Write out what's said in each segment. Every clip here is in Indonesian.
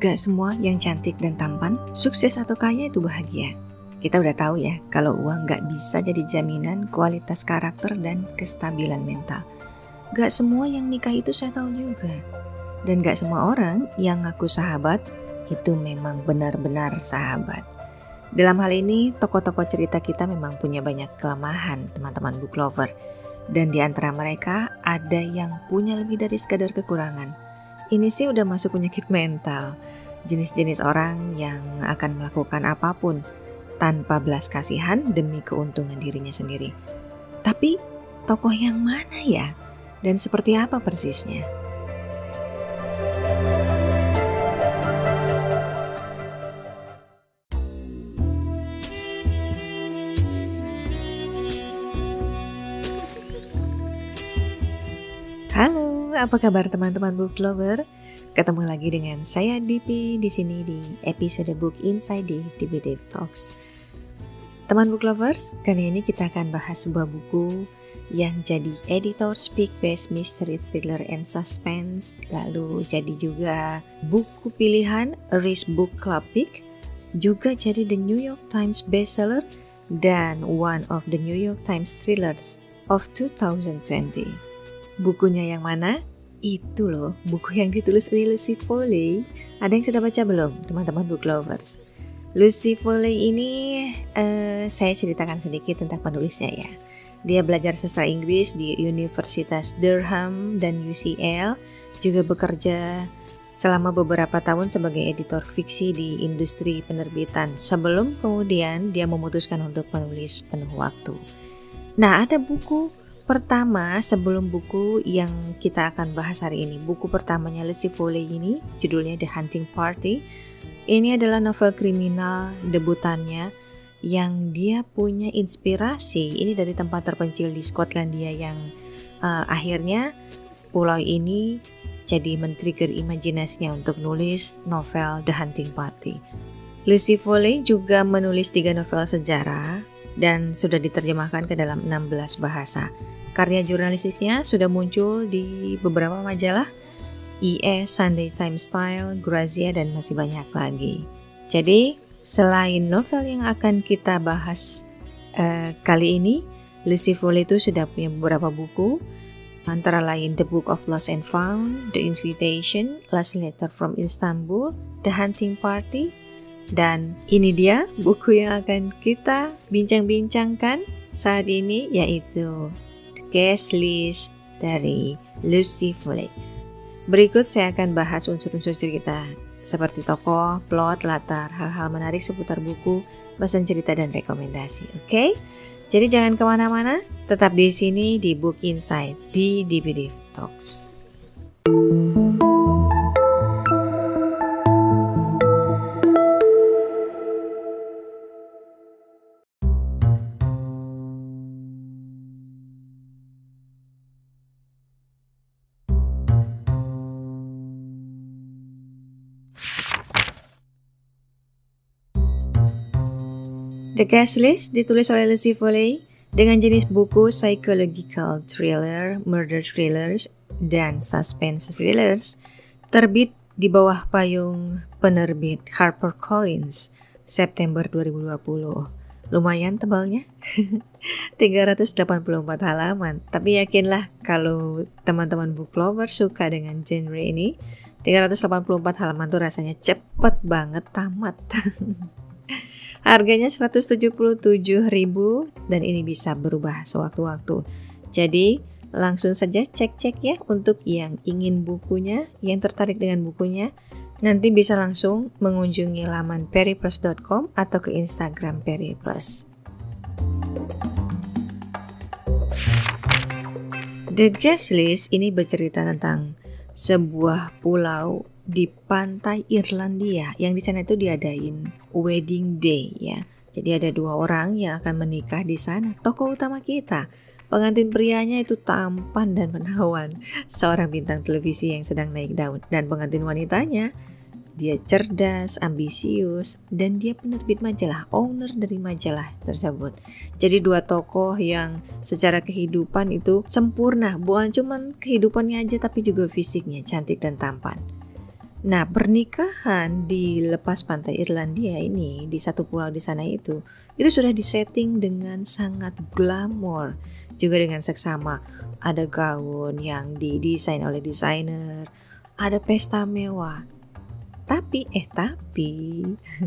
Gak semua yang cantik dan tampan, sukses atau kaya itu bahagia. Kita udah tahu ya, kalau uang gak bisa jadi jaminan kualitas karakter dan kestabilan mental. Gak semua yang nikah itu settle juga. Dan gak semua orang yang ngaku sahabat itu memang benar-benar sahabat. Dalam hal ini, tokoh-tokoh cerita kita memang punya banyak kelemahan, teman-teman book lover. Dan di antara mereka ada yang punya lebih dari sekadar kekurangan. Ini sih udah masuk penyakit mental. Jenis-jenis orang yang akan melakukan apa pun tanpa belas kasihan demi keuntungan dirinya sendiri. Tapi tokoh yang mana ya? Dan seperti apa persisnya? Halo, apa kabar teman-teman book lover? Ketemu lagi dengan saya Dipi di sini di episode Book Inside di DP Dave Talks. Teman book lovers, kali ini kita akan bahas sebuah buku yang jadi editor speak best mystery thriller and suspense, lalu jadi juga buku pilihan Risk Book Club Pick, juga jadi The New York Times bestseller dan one of the New York Times thrillers of 2020. Bukunya yang mana? Itu loh, buku yang ditulis oleh Lucy Foley. Ada yang sudah baca belum, teman-teman book lovers? Lucy Foley ini uh, saya ceritakan sedikit tentang penulisnya ya. Dia belajar sastra Inggris di Universitas Durham dan UCL, juga bekerja selama beberapa tahun sebagai editor fiksi di industri penerbitan sebelum kemudian dia memutuskan untuk menulis penuh waktu. Nah, ada buku pertama sebelum buku yang kita akan bahas hari ini. Buku pertamanya Lucy Foley ini judulnya The Hunting Party. Ini adalah novel kriminal debutannya yang dia punya inspirasi ini dari tempat terpencil di Skotlandia yang uh, akhirnya pulau ini jadi men-trigger imajinasinya untuk nulis novel The Hunting Party. Lucy Foley juga menulis tiga novel sejarah dan sudah diterjemahkan ke dalam 16 bahasa. Karya jurnalistiknya sudah muncul di beberapa majalah, IE, Sunday Times Style, Grazia, dan masih banyak lagi. Jadi, selain novel yang akan kita bahas uh, kali ini, Lucy Foley itu sudah punya beberapa buku, antara lain The Book of Lost and Found, The Invitation, Last Letter from Istanbul, The Hunting Party, dan ini dia buku yang akan kita bincang-bincangkan saat ini yaitu guest list dari Lucy Foley. Berikut saya akan bahas unsur-unsur cerita seperti tokoh, plot, latar, hal-hal menarik seputar buku, pesan cerita, dan rekomendasi. Oke? Okay? Jadi jangan ke mana-mana, tetap di sini di Book Insight di DVD Talks. The Guest List ditulis oleh Lucy Foley dengan jenis buku psychological thriller, murder thrillers, dan suspense thrillers terbit di bawah payung penerbit HarperCollins September 2020. Lumayan tebalnya, 384 halaman. Tapi yakinlah kalau teman-teman book lover suka dengan genre ini, 384 halaman tuh rasanya cepet banget tamat. Harganya 177.000 dan ini bisa berubah sewaktu-waktu. Jadi, langsung saja cek-cek ya untuk yang ingin bukunya, yang tertarik dengan bukunya, nanti bisa langsung mengunjungi laman periplus.com atau ke Instagram periplus. The Guest List ini bercerita tentang sebuah pulau di pantai Irlandia yang di sana itu diadain wedding day ya. Jadi ada dua orang yang akan menikah di sana. Tokoh utama kita, pengantin prianya itu tampan dan menawan, seorang bintang televisi yang sedang naik daun dan pengantin wanitanya dia cerdas, ambisius, dan dia penerbit majalah, owner dari majalah tersebut. Jadi dua tokoh yang secara kehidupan itu sempurna, bukan cuma kehidupannya aja tapi juga fisiknya cantik dan tampan. Nah, pernikahan di lepas pantai Irlandia ini di satu pulau di sana itu itu sudah disetting dengan sangat glamor, juga dengan seksama. Ada gaun yang didesain oleh desainer, ada pesta mewah. Tapi eh tapi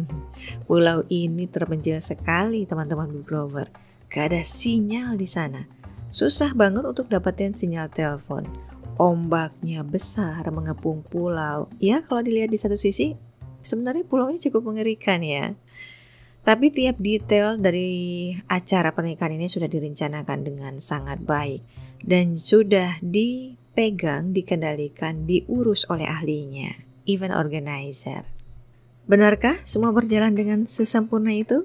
pulau ini terpencil sekali teman-teman Big Lover. Gak ada sinyal di sana. Susah banget untuk dapetin sinyal telepon ombaknya besar mengepung pulau. Ya, kalau dilihat di satu sisi, sebenarnya pulaunya cukup mengerikan ya. Tapi tiap detail dari acara pernikahan ini sudah direncanakan dengan sangat baik dan sudah dipegang, dikendalikan, diurus oleh ahlinya, event organizer. Benarkah semua berjalan dengan sesempurna itu?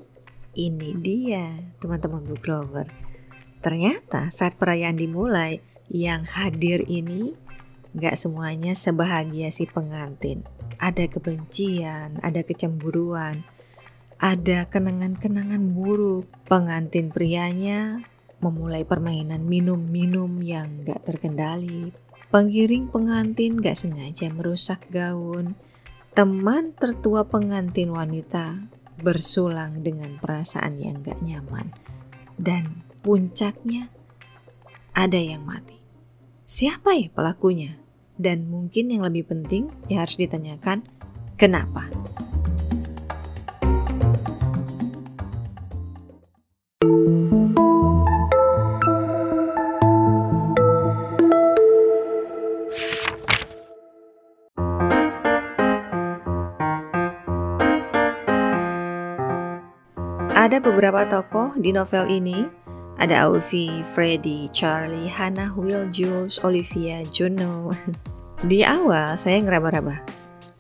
Ini dia, teman-teman Blue Clover. Ternyata saat perayaan dimulai, yang hadir ini gak semuanya sebahagia si pengantin. Ada kebencian, ada kecemburuan, ada kenangan-kenangan buruk. Pengantin prianya memulai permainan minum-minum yang gak terkendali. Pengiring pengantin gak sengaja merusak gaun. Teman tertua pengantin wanita bersulang dengan perasaan yang gak nyaman. Dan puncaknya ada yang mati. Siapa ya pelakunya? Dan mungkin yang lebih penting yang harus ditanyakan, kenapa? Ada beberapa tokoh di novel ini ada Aufi, Freddy, Charlie, Hannah, Will, Jules, Olivia, Juno. Di awal saya ngeraba-raba.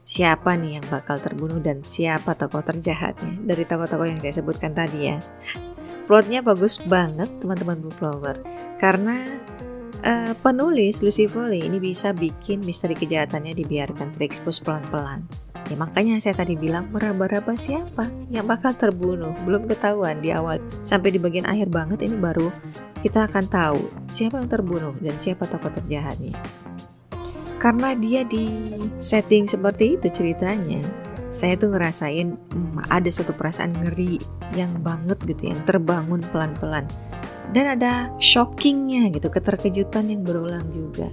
Siapa nih yang bakal terbunuh dan siapa tokoh terjahatnya dari tokoh-tokoh yang saya sebutkan tadi ya. Plotnya bagus banget teman-teman Book Lover karena uh, penulis Lucy Foley ini bisa bikin misteri kejahatannya dibiarkan terekspos pelan-pelan Ya makanya saya tadi bilang meraba-raba siapa yang bakal terbunuh? Belum ketahuan di awal. Sampai di bagian akhir banget ini baru kita akan tahu siapa yang terbunuh dan siapa tokoh terjahatnya. Karena dia di setting seperti itu ceritanya, saya tuh ngerasain hmm, ada satu perasaan ngeri yang banget gitu yang terbangun pelan-pelan. Dan ada shockingnya gitu keterkejutan yang berulang juga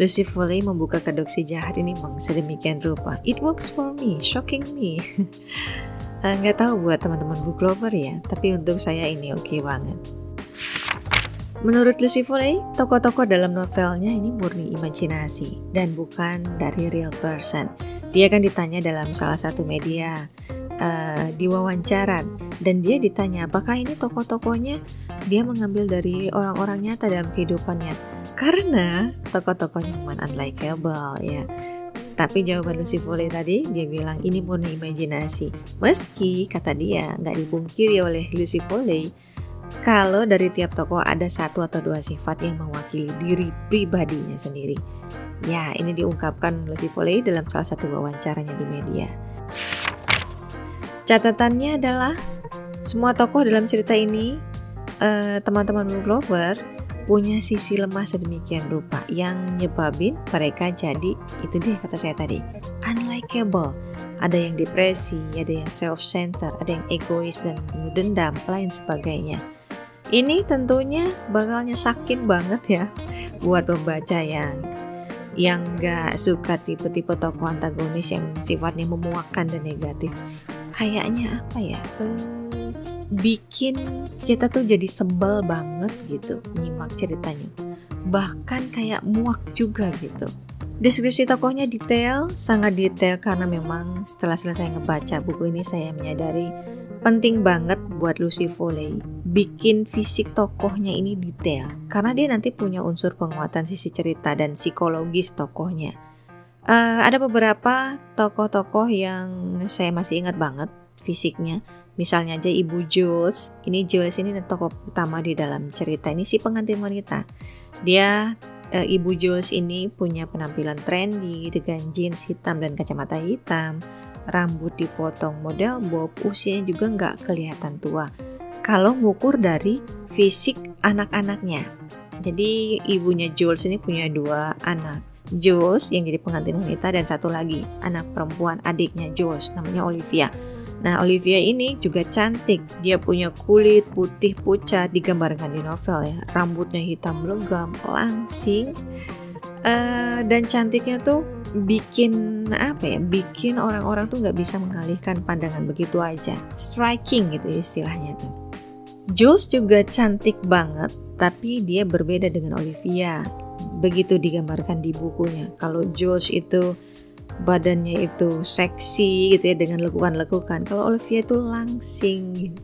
Lucy Foley membuka kedok si jahat ini memang sedemikian rupa. It works for me, shocking me. Eh, nggak tahu buat teman-teman book lover ya, tapi untuk saya ini oke okay banget. Menurut Lucy Foley, tokoh-tokoh dalam novelnya ini murni imajinasi dan bukan dari real person. Dia akan ditanya dalam salah satu media uh, diwawancara dan dia ditanya apakah ini tokoh-tokohnya dia mengambil dari orang-orang nyata dalam kehidupannya karena tokoh-tokohnya memang unlikable ya. Tapi jawaban Lucy Foley tadi dia bilang ini murni imajinasi. Meski kata dia nggak dipungkiri oleh Lucy Foley kalau dari tiap tokoh ada satu atau dua sifat yang mewakili diri pribadinya sendiri. Ya, ini diungkapkan Lucy Foley dalam salah satu wawancaranya di media. Catatannya adalah semua tokoh dalam cerita ini eh, teman-teman uh, punya sisi lemah sedemikian rupa yang nyebabin mereka jadi itu dia kata saya tadi unlikable. Ada yang depresi ada yang self center ada yang egois dan penuh dendam lain sebagainya. Ini tentunya bakal nyesakin banget ya buat pembaca yang yang gak suka tipe-tipe tokoh antagonis yang sifatnya memuakkan dan negatif. Kayaknya apa ya uh, bikin kita tuh jadi sebel banget gitu nyimak ceritanya. Bahkan kayak muak juga gitu. Deskripsi tokohnya detail sangat detail karena memang setelah selesai ngebaca buku ini saya menyadari penting banget buat Lucy Foley bikin fisik tokohnya ini detail. Karena dia nanti punya unsur penguatan sisi cerita dan psikologis tokohnya. Uh, ada beberapa tokoh-tokoh yang saya masih ingat banget fisiknya Misalnya aja Ibu Jules, ini Jules ini tokoh utama di dalam cerita ini si pengantin wanita. Dia e, Ibu Jules ini punya penampilan trendy dengan jeans hitam dan kacamata hitam, rambut dipotong model bob, usianya juga nggak kelihatan tua. Kalau ngukur dari fisik anak-anaknya. Jadi ibunya Jules ini punya dua anak. Jules yang jadi pengantin wanita dan satu lagi anak perempuan adiknya Jules namanya Olivia. Nah Olivia ini juga cantik, dia punya kulit putih pucat digambarkan di novel ya, rambutnya hitam legam, langsing, uh, dan cantiknya tuh bikin apa ya, bikin orang-orang tuh nggak bisa mengalihkan pandangan begitu aja, striking gitu istilahnya tuh. Jules juga cantik banget, tapi dia berbeda dengan Olivia. Begitu digambarkan di bukunya. Kalau Jules itu badannya itu seksi gitu ya dengan lekukan-lekukan. Kalau Olivia itu langsing gitu.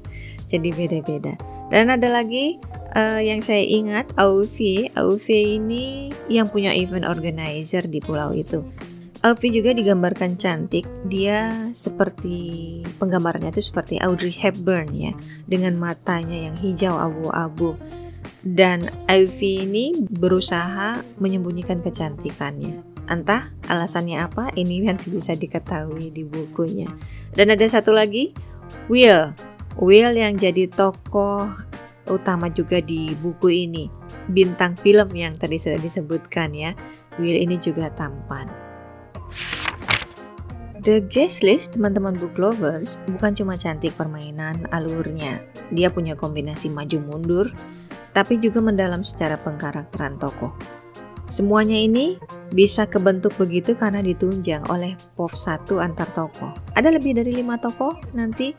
Jadi beda-beda. Dan ada lagi uh, yang saya ingat Auvi, Auvi ini yang punya event organizer di pulau itu. Auvi juga digambarkan cantik. Dia seperti penggambarannya itu seperti Audrey Hepburn ya, dengan matanya yang hijau abu-abu dan Ivy ini berusaha menyembunyikan kecantikannya. Entah alasannya apa, ini nanti bisa diketahui di bukunya. Dan ada satu lagi, Will. Will yang jadi tokoh utama juga di buku ini. Bintang film yang tadi sudah disebutkan ya. Will ini juga tampan. The Guest List, teman-teman book lovers, bukan cuma cantik permainan alurnya. Dia punya kombinasi maju mundur, tapi juga mendalam secara pengkarakteran tokoh. Semuanya ini bisa kebentuk begitu karena ditunjang oleh POV satu antar tokoh. Ada lebih dari lima tokoh nanti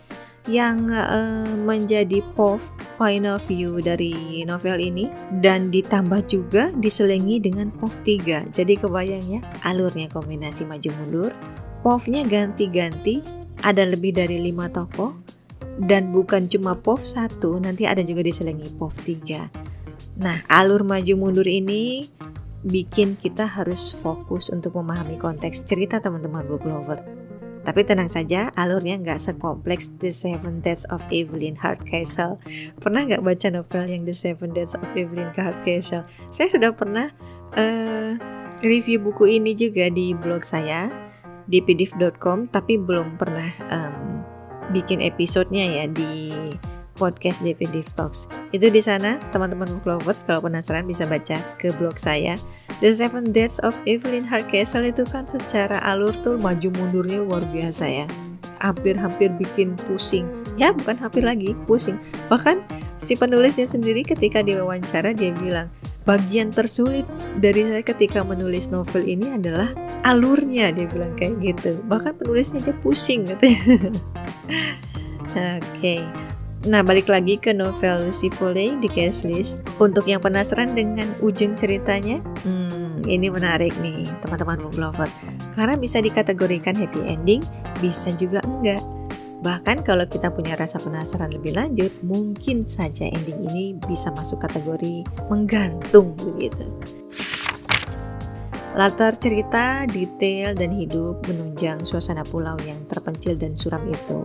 yang uh, menjadi POV point of view dari novel ini dan ditambah juga diselingi dengan POV 3. Jadi kebayang ya alurnya kombinasi maju mundur, POV-nya ganti-ganti, ada lebih dari lima tokoh dan bukan cuma POV 1, nanti ada juga diselingi POV 3. Nah, alur maju mundur ini bikin kita harus fokus untuk memahami konteks cerita teman-teman book lover. Tapi tenang saja, alurnya nggak sekompleks The Seven Deaths of Evelyn Hardcastle. Pernah nggak baca novel yang The Seven Deaths of Evelyn Hardcastle? Saya sudah pernah uh, review buku ini juga di blog saya di pdf.com, tapi belum pernah um, bikin episodenya ya di podcast DPD Talks. Itu di sana teman-teman book lovers kalau penasaran bisa baca ke blog saya. The Seven Deaths of Evelyn Hardcastle itu kan secara alur tuh maju mundurnya luar biasa ya. Hampir-hampir bikin pusing. Ya bukan hampir lagi, pusing. Bahkan si penulisnya sendiri ketika diwawancara dia bilang, bagian tersulit dari saya ketika menulis novel ini adalah alurnya dia bilang kayak gitu bahkan penulisnya aja pusing gitu oke okay. Nah, balik lagi ke novel Lucy Foley di case list. Untuk yang penasaran dengan ujung ceritanya, hmm, ini menarik nih, teman-teman book lover. Karena bisa dikategorikan happy ending, bisa juga enggak. Bahkan kalau kita punya rasa penasaran lebih lanjut, mungkin saja ending ini bisa masuk kategori menggantung begitu. Latar cerita, detail, dan hidup menunjang suasana pulau yang terpencil dan suram itu.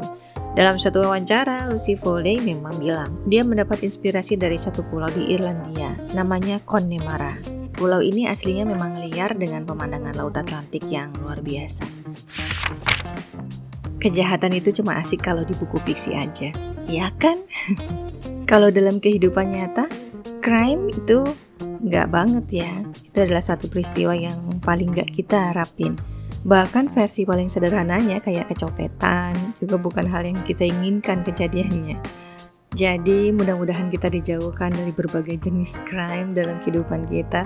Dalam satu wawancara, Lucy Foley memang bilang dia mendapat inspirasi dari satu pulau di Irlandia, namanya Connemara. Pulau ini aslinya memang liar dengan pemandangan laut Atlantik yang luar biasa. Kejahatan itu cuma asik kalau di buku fiksi aja, ya kan? kalau dalam kehidupan nyata, crime itu nggak banget ya. Itu adalah satu peristiwa yang paling nggak kita harapin. Bahkan versi paling sederhananya kayak kecopetan juga bukan hal yang kita inginkan kejadiannya. Jadi mudah-mudahan kita dijauhkan dari berbagai jenis crime dalam kehidupan kita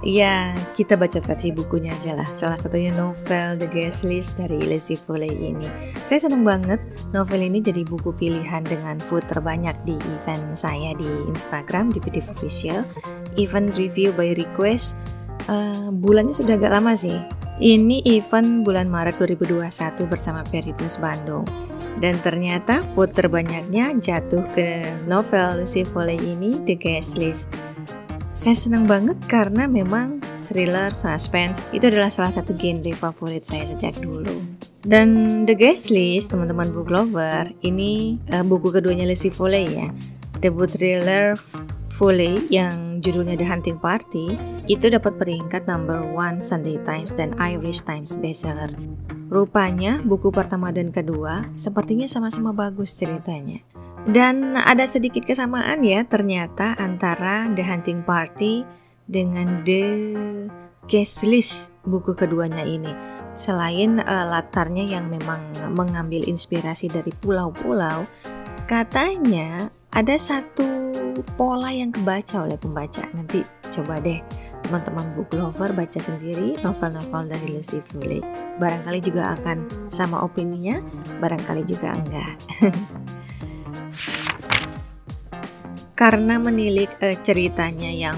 Ya, kita baca versi bukunya aja lah. Salah satunya novel The Guest List dari Lizzie Foley ini. Saya senang banget novel ini jadi buku pilihan dengan food terbanyak di event saya di Instagram di PDF Official. Event review by request. Uh, bulannya sudah agak lama sih. Ini event bulan Maret 2021 bersama Periplus Bandung. Dan ternyata food terbanyaknya jatuh ke novel Lucy Foley ini The Guest List saya senang banget karena memang thriller, suspense itu adalah salah satu genre favorit saya sejak dulu. Dan The Guest List, teman-teman book lover, ini uh, buku keduanya Lizzie Foley ya. Debut thriller Foley yang judulnya The Hunting Party itu dapat peringkat number one Sunday Times dan Irish Times bestseller. Rupanya buku pertama dan kedua sepertinya sama-sama bagus ceritanya. Dan ada sedikit kesamaan ya ternyata antara The Hunting Party dengan The guest list buku keduanya ini. Selain uh, latarnya yang memang mengambil inspirasi dari pulau-pulau, katanya ada satu pola yang kebaca oleh pembaca. Nanti coba deh teman-teman book lover baca sendiri novel-novel dari Lucy Foley. Barangkali juga akan sama opininya, barangkali juga enggak. Karena menilik uh, ceritanya yang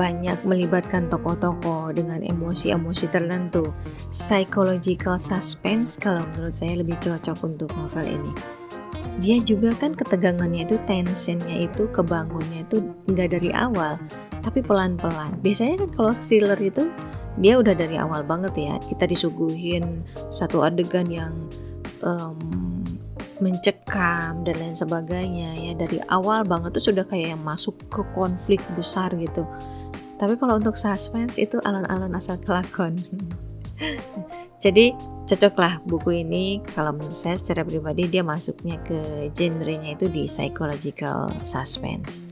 banyak melibatkan tokoh-tokoh dengan emosi-emosi tertentu. Psychological suspense kalau menurut saya lebih cocok untuk novel ini. Dia juga kan ketegangannya itu, tensionnya itu, kebangunnya itu nggak dari awal, tapi pelan-pelan. Biasanya kan kalau thriller itu dia udah dari awal banget ya. Kita disuguhin satu adegan yang um, mencekam dan lain sebagainya ya dari awal banget tuh sudah kayak yang masuk ke konflik besar gitu tapi kalau untuk suspense itu alon-alon asal kelakon. Jadi cocoklah buku ini kalau menurut saya secara pribadi dia masuknya ke genrenya itu di psychological suspense.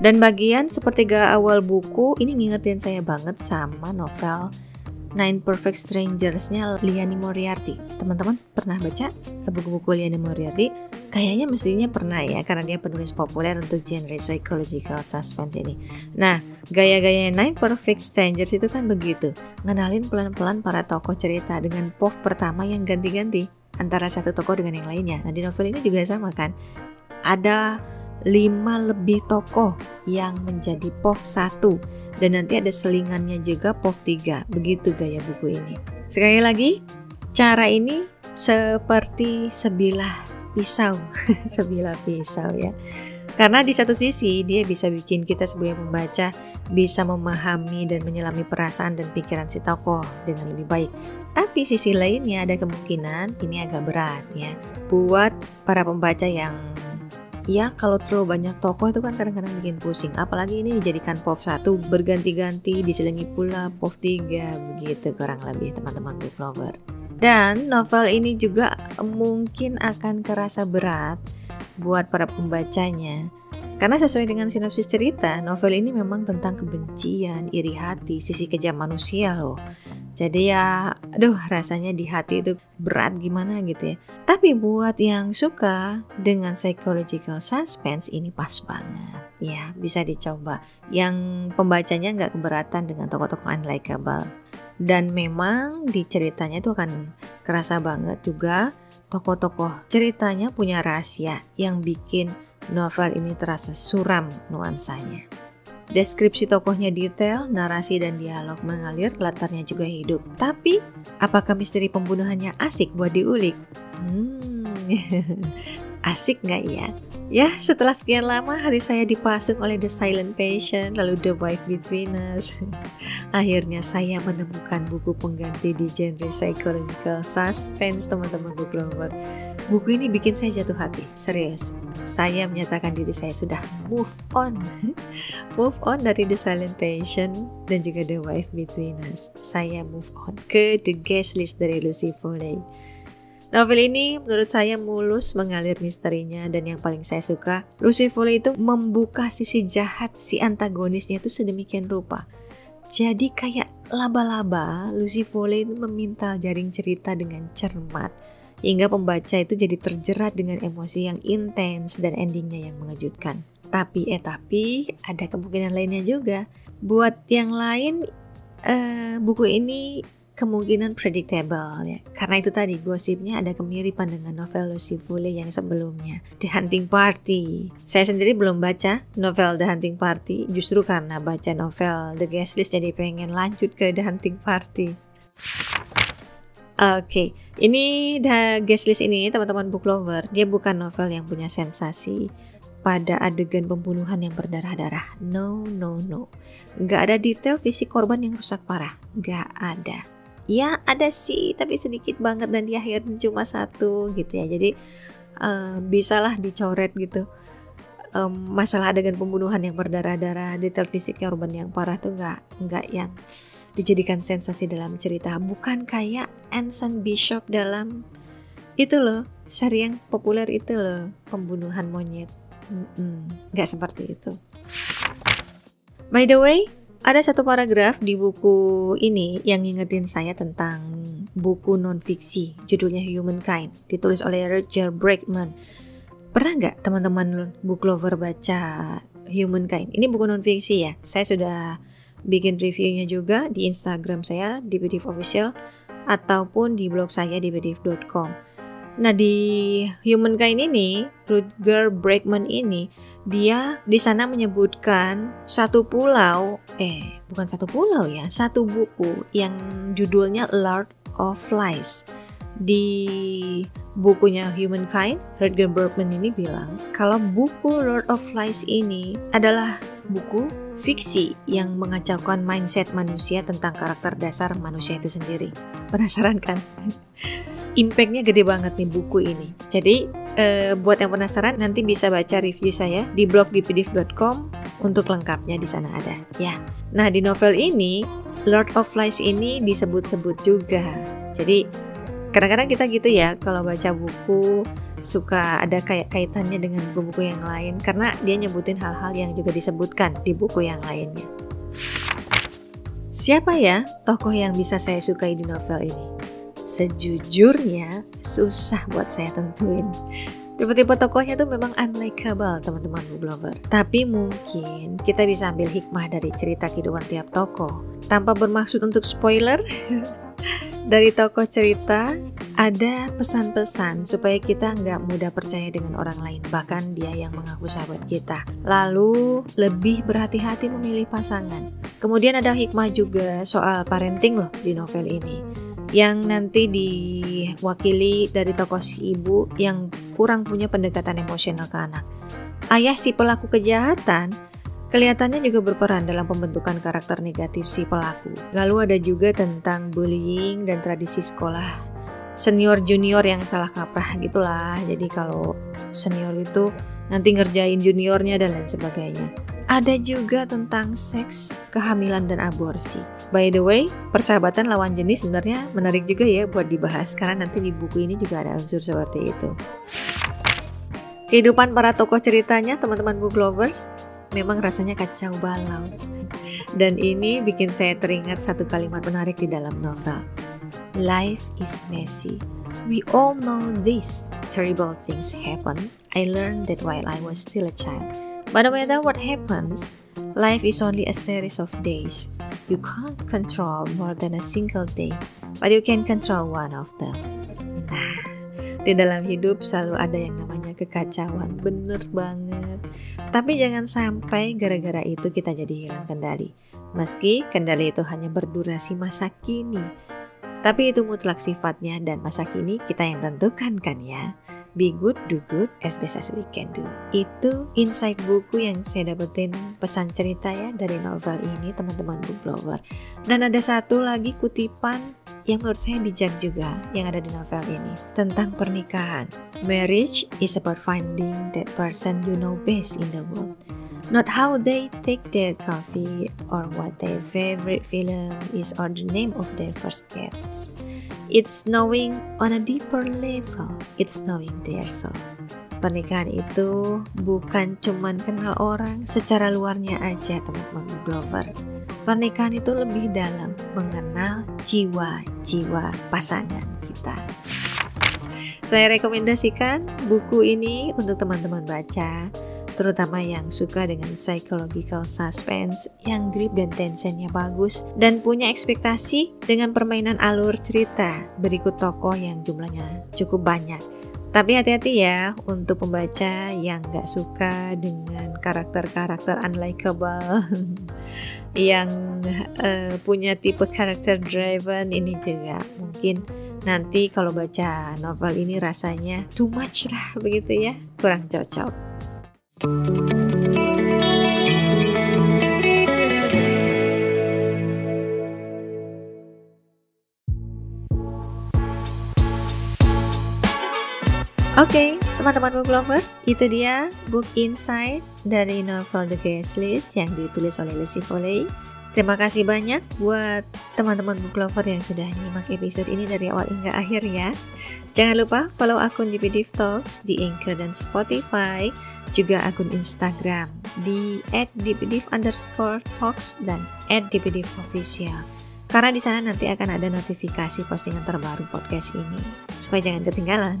Dan bagian sepertiga awal buku ini ngingetin saya banget sama novel Nine Perfect Strangers-nya Liani Moriarty. Teman-teman pernah baca buku-buku Liani Moriarty? Kayaknya mestinya pernah ya, karena dia penulis populer untuk genre psychological suspense ini. Nah, gaya-gaya Nine Perfect Strangers itu kan begitu. Ngenalin pelan-pelan para tokoh cerita dengan POV pertama yang ganti-ganti antara satu tokoh dengan yang lainnya. Nah, di novel ini juga sama kan. Ada lima lebih tokoh yang menjadi POV satu. Dan nanti ada selingannya juga POV 3 begitu gaya buku ini. Sekali lagi cara ini seperti sebilah pisau. Sebilah pisau ya. Karena di satu sisi dia bisa bikin kita sebagai pembaca bisa memahami dan menyelami perasaan dan pikiran si tokoh dengan lebih baik. Tapi sisi lainnya ada kemungkinan ini agak berat ya. Buat para pembaca yang ya kalau terlalu banyak tokoh itu kan kadang-kadang bikin pusing. Apalagi ini dijadikan POV 1 berganti-ganti diselingi pula POV 3 begitu kurang lebih teman-teman book lover. Dan novel ini juga mungkin akan kerasa berat buat para pembacanya karena sesuai dengan sinopsis cerita, novel ini memang tentang kebencian, iri hati, sisi kejam manusia loh. Jadi ya, aduh rasanya di hati itu berat gimana gitu ya. Tapi buat yang suka dengan psychological suspense ini pas banget. Ya, bisa dicoba. Yang pembacanya nggak keberatan dengan tokoh-tokoh unlikable. Dan memang di ceritanya itu akan kerasa banget juga tokoh-tokoh ceritanya punya rahasia yang bikin novel ini terasa suram nuansanya. Deskripsi tokohnya detail, narasi dan dialog mengalir, latarnya juga hidup. Tapi, apakah misteri pembunuhannya asik buat diulik? Hmm, asik nggak ya? Ya, setelah sekian lama hati saya dipasung oleh The Silent Patient, lalu The Wife Between Us. Akhirnya saya menemukan buku pengganti di genre psychological suspense, teman-teman book lover. Buku ini bikin saya jatuh hati, serius. Saya menyatakan diri saya sudah move on. move on dari The Silent Patient dan juga The Wife Between Us. Saya move on ke The Guest List dari Lucy Foley. Novel ini menurut saya mulus mengalir misterinya dan yang paling saya suka, Lucy Foley itu membuka sisi jahat si antagonisnya itu sedemikian rupa. Jadi kayak laba-laba, Lucy Foley itu memintal jaring cerita dengan cermat hingga pembaca itu jadi terjerat dengan emosi yang intens dan endingnya yang mengejutkan. Tapi eh tapi ada kemungkinan lainnya juga. Buat yang lain, uh, buku ini kemungkinan predictable ya. Karena itu tadi gosipnya ada kemiripan dengan novel Lucy Foley yang sebelumnya, The Hunting Party. Saya sendiri belum baca novel The Hunting Party, justru karena baca novel The Guest List jadi pengen lanjut ke The Hunting Party. Oke, okay. ini The Guest List ini teman-teman book lover, dia bukan novel yang punya sensasi pada adegan pembunuhan yang berdarah-darah. No, no, no. Gak ada detail fisik korban yang rusak parah. Gak ada ya ada sih tapi sedikit banget dan di akhir cuma satu gitu ya jadi uh, bisalah dicoret gitu um, masalah adegan pembunuhan yang berdarah-darah detail fisik korban yang parah tuh nggak nggak yang dijadikan sensasi dalam cerita bukan kayak Anson Bishop dalam itu loh seri yang populer itu loh pembunuhan monyet nggak seperti itu by the way ada satu paragraf di buku ini yang ngingetin saya tentang buku non-fiksi judulnya Humankind ditulis oleh Roger Bregman. Pernah nggak teman-teman book lover baca Humankind? Ini buku non-fiksi ya. Saya sudah bikin reviewnya juga di Instagram saya di BDIV Official ataupun di blog saya di bdif.com. Nah di Humankind ini, Rutger Bregman ini dia di sana menyebutkan satu pulau, eh bukan satu pulau ya, satu buku yang judulnya Lord of Flies. Di bukunya Humankind, Rutger Bergman ini bilang kalau buku Lord of Flies ini adalah buku fiksi yang mengacaukan mindset manusia tentang karakter dasar manusia itu sendiri. Penasaran kan? Impactnya gede banget nih buku ini. Jadi eh, buat yang penasaran nanti bisa baca review saya di blog dpdiv.com untuk lengkapnya di sana ada ya. Nah di novel ini Lord of Flies ini disebut-sebut juga. Jadi kadang-kadang kita gitu ya kalau baca buku suka ada kayak kaitannya dengan buku-buku yang lain karena dia nyebutin hal-hal yang juga disebutkan di buku yang lainnya. Siapa ya tokoh yang bisa saya sukai di novel ini? Sejujurnya susah buat saya tentuin. Tipe-tipe tokohnya tuh memang unlikable teman-teman lover. Tapi mungkin kita bisa ambil hikmah dari cerita kehidupan tiap tokoh. Tanpa bermaksud untuk spoiler, dari tokoh cerita ada pesan-pesan supaya kita nggak mudah percaya dengan orang lain, bahkan dia yang mengaku sahabat kita. Lalu lebih berhati-hati memilih pasangan. Kemudian ada hikmah juga soal parenting loh di novel ini yang nanti diwakili dari tokoh si ibu yang kurang punya pendekatan emosional ke anak. Ayah si pelaku kejahatan kelihatannya juga berperan dalam pembentukan karakter negatif si pelaku. Lalu ada juga tentang bullying dan tradisi sekolah senior junior yang salah kaprah gitulah. Jadi kalau senior itu nanti ngerjain juniornya dan lain sebagainya. Ada juga tentang seks, kehamilan, dan aborsi. By the way, persahabatan lawan jenis sebenarnya menarik juga ya buat dibahas karena nanti di buku ini juga ada unsur seperti itu. Kehidupan para tokoh ceritanya, teman-teman book lovers, memang rasanya kacau balau. Dan ini bikin saya teringat satu kalimat menarik di dalam novel. Life is messy. We all know this. Terrible things happen. I learned that while I was still a child. But no matter what happens, life is only a series of days. You can't control more than a single day, but you can control one of them. Nah, di dalam hidup selalu ada yang namanya kekacauan, bener banget. Tapi jangan sampai gara-gara itu kita jadi hilang kendali. Meski kendali itu hanya berdurasi masa kini, tapi itu mutlak sifatnya dan masa kini kita yang tentukan kan ya. Be good, do good, as best as we can do. Itu insight buku yang saya dapetin pesan cerita ya dari novel ini teman-teman book lover. Dan ada satu lagi kutipan yang menurut saya bijak juga yang ada di novel ini tentang pernikahan. Marriage is about finding that person you know best in the world. Not how they take their coffee or what their favorite film is or the name of their first cats. It's knowing on a deeper level. It's knowing their soul. Pernikahan itu bukan cuman kenal orang secara luarnya aja teman-teman Glover. Pernikahan itu lebih dalam mengenal jiwa-jiwa pasangan kita. Saya rekomendasikan buku ini untuk teman-teman baca terutama yang suka dengan psychological suspense yang grip dan tensionnya bagus dan punya ekspektasi dengan permainan alur cerita berikut tokoh yang jumlahnya cukup banyak. Tapi hati-hati ya untuk pembaca yang gak suka dengan karakter-karakter unlikable yang uh, punya tipe karakter driven ini juga mungkin nanti kalau baca novel ini rasanya too much lah begitu ya kurang cocok. Oke, okay, teman-teman book lover, itu dia book insight dari novel The Guest List yang ditulis oleh Lucy Foley. Terima kasih banyak buat teman-teman book lover yang sudah nyimak episode ini dari awal hingga akhir ya. Jangan lupa follow akun GPD Talks di Anchor dan Spotify juga akun Instagram di @dpdiv underscore dan @dpdiv official. Karena di sana nanti akan ada notifikasi postingan terbaru podcast ini, supaya jangan ketinggalan.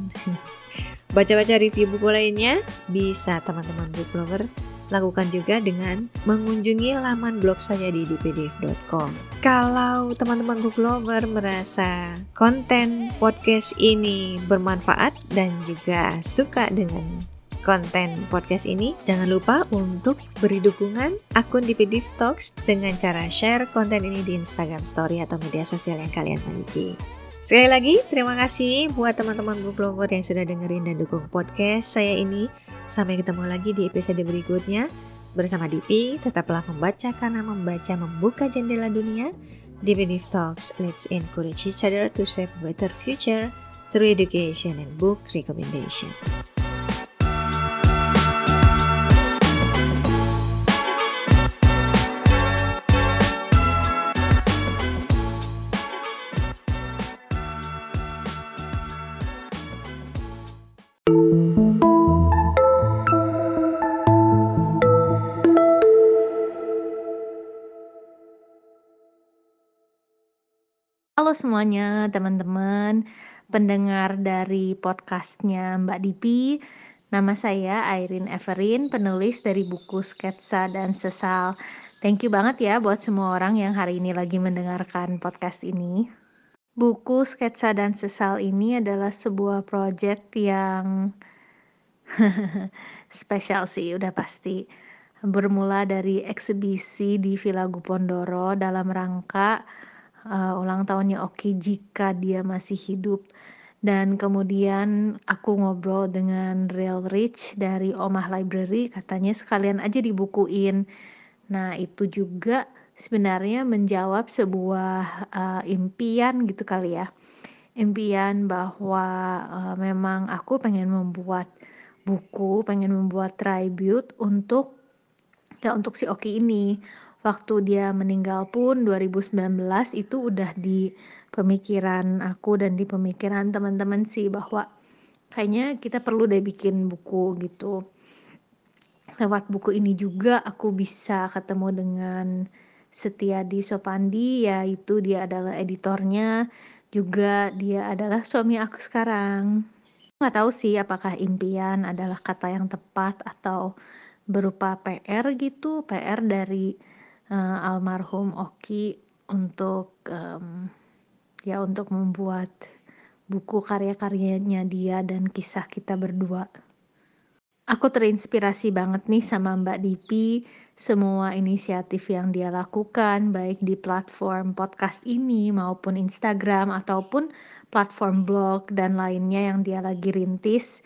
Baca-baca review buku lainnya bisa teman-teman book lover lakukan juga dengan mengunjungi laman blog saya di dpdiv.com. Kalau teman-teman book lover merasa konten podcast ini bermanfaat dan juga suka dengan konten podcast ini, jangan lupa untuk beri dukungan akun DPDiv Talks dengan cara share konten ini di Instagram Story atau media sosial yang kalian miliki. Sekali lagi, terima kasih buat teman-teman lover yang sudah dengerin dan dukung podcast saya ini. Sampai ketemu lagi di episode berikutnya. Bersama Dipi, tetaplah membaca karena membaca membuka jendela dunia. DPDiv Talks, let's encourage each other to save better future through education and book recommendation. Halo semuanya, teman-teman pendengar dari podcastnya Mbak Dipi. Nama saya Airin Everin, penulis dari buku Sketsa dan Sesal. Thank you banget ya buat semua orang yang hari ini lagi mendengarkan podcast ini. Buku Sketsa dan Sesal ini adalah sebuah project yang spesial sih, udah pasti. Bermula dari eksibisi di Villa Gupondoro dalam rangka uh, ulang tahunnya Oki jika dia masih hidup dan kemudian aku ngobrol dengan Real Rich dari Omah Library katanya sekalian aja dibukuin nah itu juga sebenarnya menjawab sebuah uh, impian gitu kali ya impian bahwa uh, memang aku pengen membuat buku pengen membuat tribute untuk ya untuk si Oki ini waktu dia meninggal pun 2019 itu udah di pemikiran aku dan di pemikiran teman-teman sih bahwa kayaknya kita perlu deh bikin buku gitu. Lewat buku ini juga aku bisa ketemu dengan Setiadi Sopandi yaitu dia adalah editornya juga dia adalah suami aku sekarang. Nggak tahu sih apakah impian adalah kata yang tepat atau berupa PR gitu, PR dari uh, almarhum Oki untuk um, ya untuk membuat buku karya-karyanya dia dan kisah kita berdua. Aku terinspirasi banget nih sama Mbak Dipi, semua inisiatif yang dia lakukan baik di platform podcast ini maupun Instagram ataupun platform blog dan lainnya yang dia lagi rintis.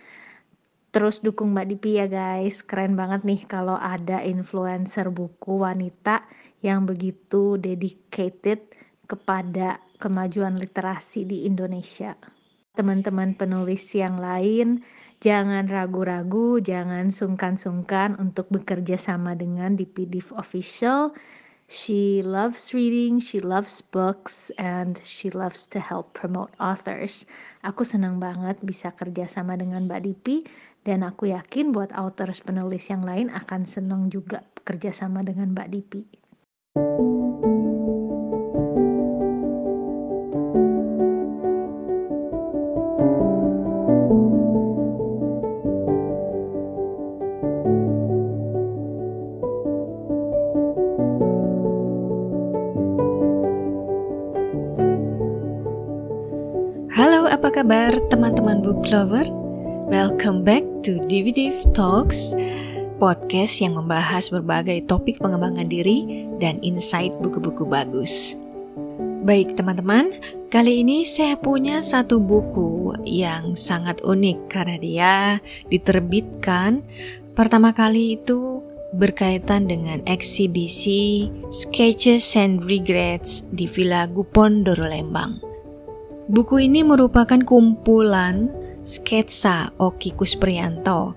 Terus dukung Mbak Dipi ya guys, keren banget nih kalau ada influencer buku wanita yang begitu dedicated kepada kemajuan literasi di Indonesia. Teman-teman penulis yang lain, jangan ragu-ragu, jangan sungkan-sungkan untuk bekerja sama dengan DPDIV Official. She loves reading, she loves books, and she loves to help promote authors. Aku senang banget bisa kerja sama dengan Mbak Dipi dan aku yakin buat authors penulis yang lain akan senang juga bekerja sama dengan Mbak Dipi. Kabar teman-teman book lover? Welcome back to DVD Talks, podcast yang membahas berbagai topik pengembangan diri dan insight buku-buku bagus. Baik teman-teman, kali ini saya punya satu buku yang sangat unik karena dia diterbitkan pertama kali itu berkaitan dengan eksibisi Sketches and Regrets di Villa Gupondoro Lembang. Buku ini merupakan kumpulan sketsa Oki Kusprianto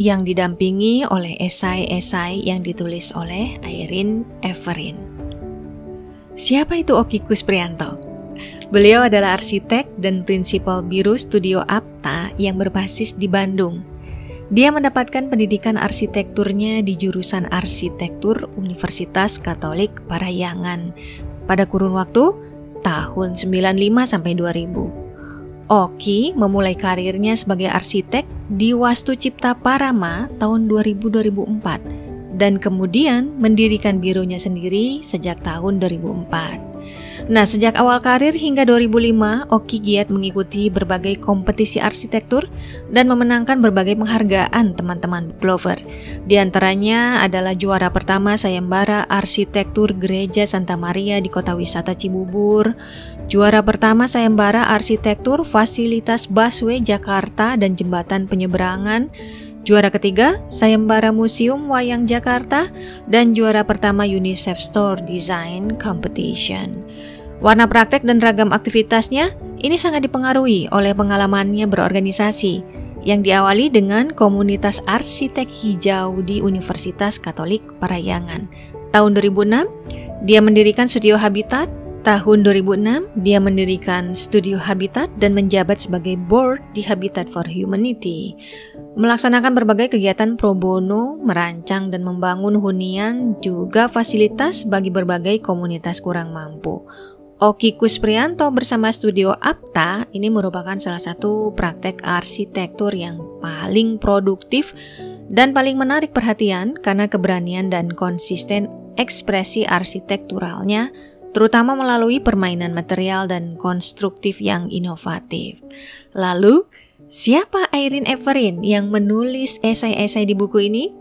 yang didampingi oleh esai-esai yang ditulis oleh Airin Everin. Siapa itu Oki Kusprianto? Beliau adalah arsitek dan prinsipal biru studio Apta yang berbasis di Bandung. Dia mendapatkan pendidikan arsitekturnya di jurusan arsitektur Universitas Katolik Parahyangan pada kurun waktu tahun 95 sampai 2000. Oki memulai karirnya sebagai arsitek di Wastu Cipta Parama tahun 2000-2004 dan kemudian mendirikan bironya sendiri sejak tahun 2004. Nah, sejak awal karir hingga 2005, Oki giat mengikuti berbagai kompetisi arsitektur dan memenangkan berbagai penghargaan teman-teman Glover. Di antaranya adalah juara pertama sayembara arsitektur Gereja Santa Maria di Kota Wisata Cibubur, juara pertama sayembara arsitektur fasilitas busway Jakarta dan jembatan penyeberangan, Juara ketiga, sayembara Museum Wayang Jakarta, dan juara pertama UNICEF Store Design Competition. Warna praktek dan ragam aktivitasnya ini sangat dipengaruhi oleh pengalamannya berorganisasi yang diawali dengan komunitas arsitek hijau di Universitas Katolik Parahyangan. Tahun 2006, dia mendirikan Studio Habitat. Tahun 2006, dia mendirikan Studio Habitat dan menjabat sebagai board di Habitat for Humanity. Melaksanakan berbagai kegiatan pro bono, merancang dan membangun hunian juga fasilitas bagi berbagai komunitas kurang mampu. Oki Kusprianto bersama Studio Apta ini merupakan salah satu praktek arsitektur yang paling produktif dan paling menarik perhatian karena keberanian dan konsisten ekspresi arsitekturalnya terutama melalui permainan material dan konstruktif yang inovatif. Lalu, siapa Irene Everin yang menulis esai-esai di buku ini?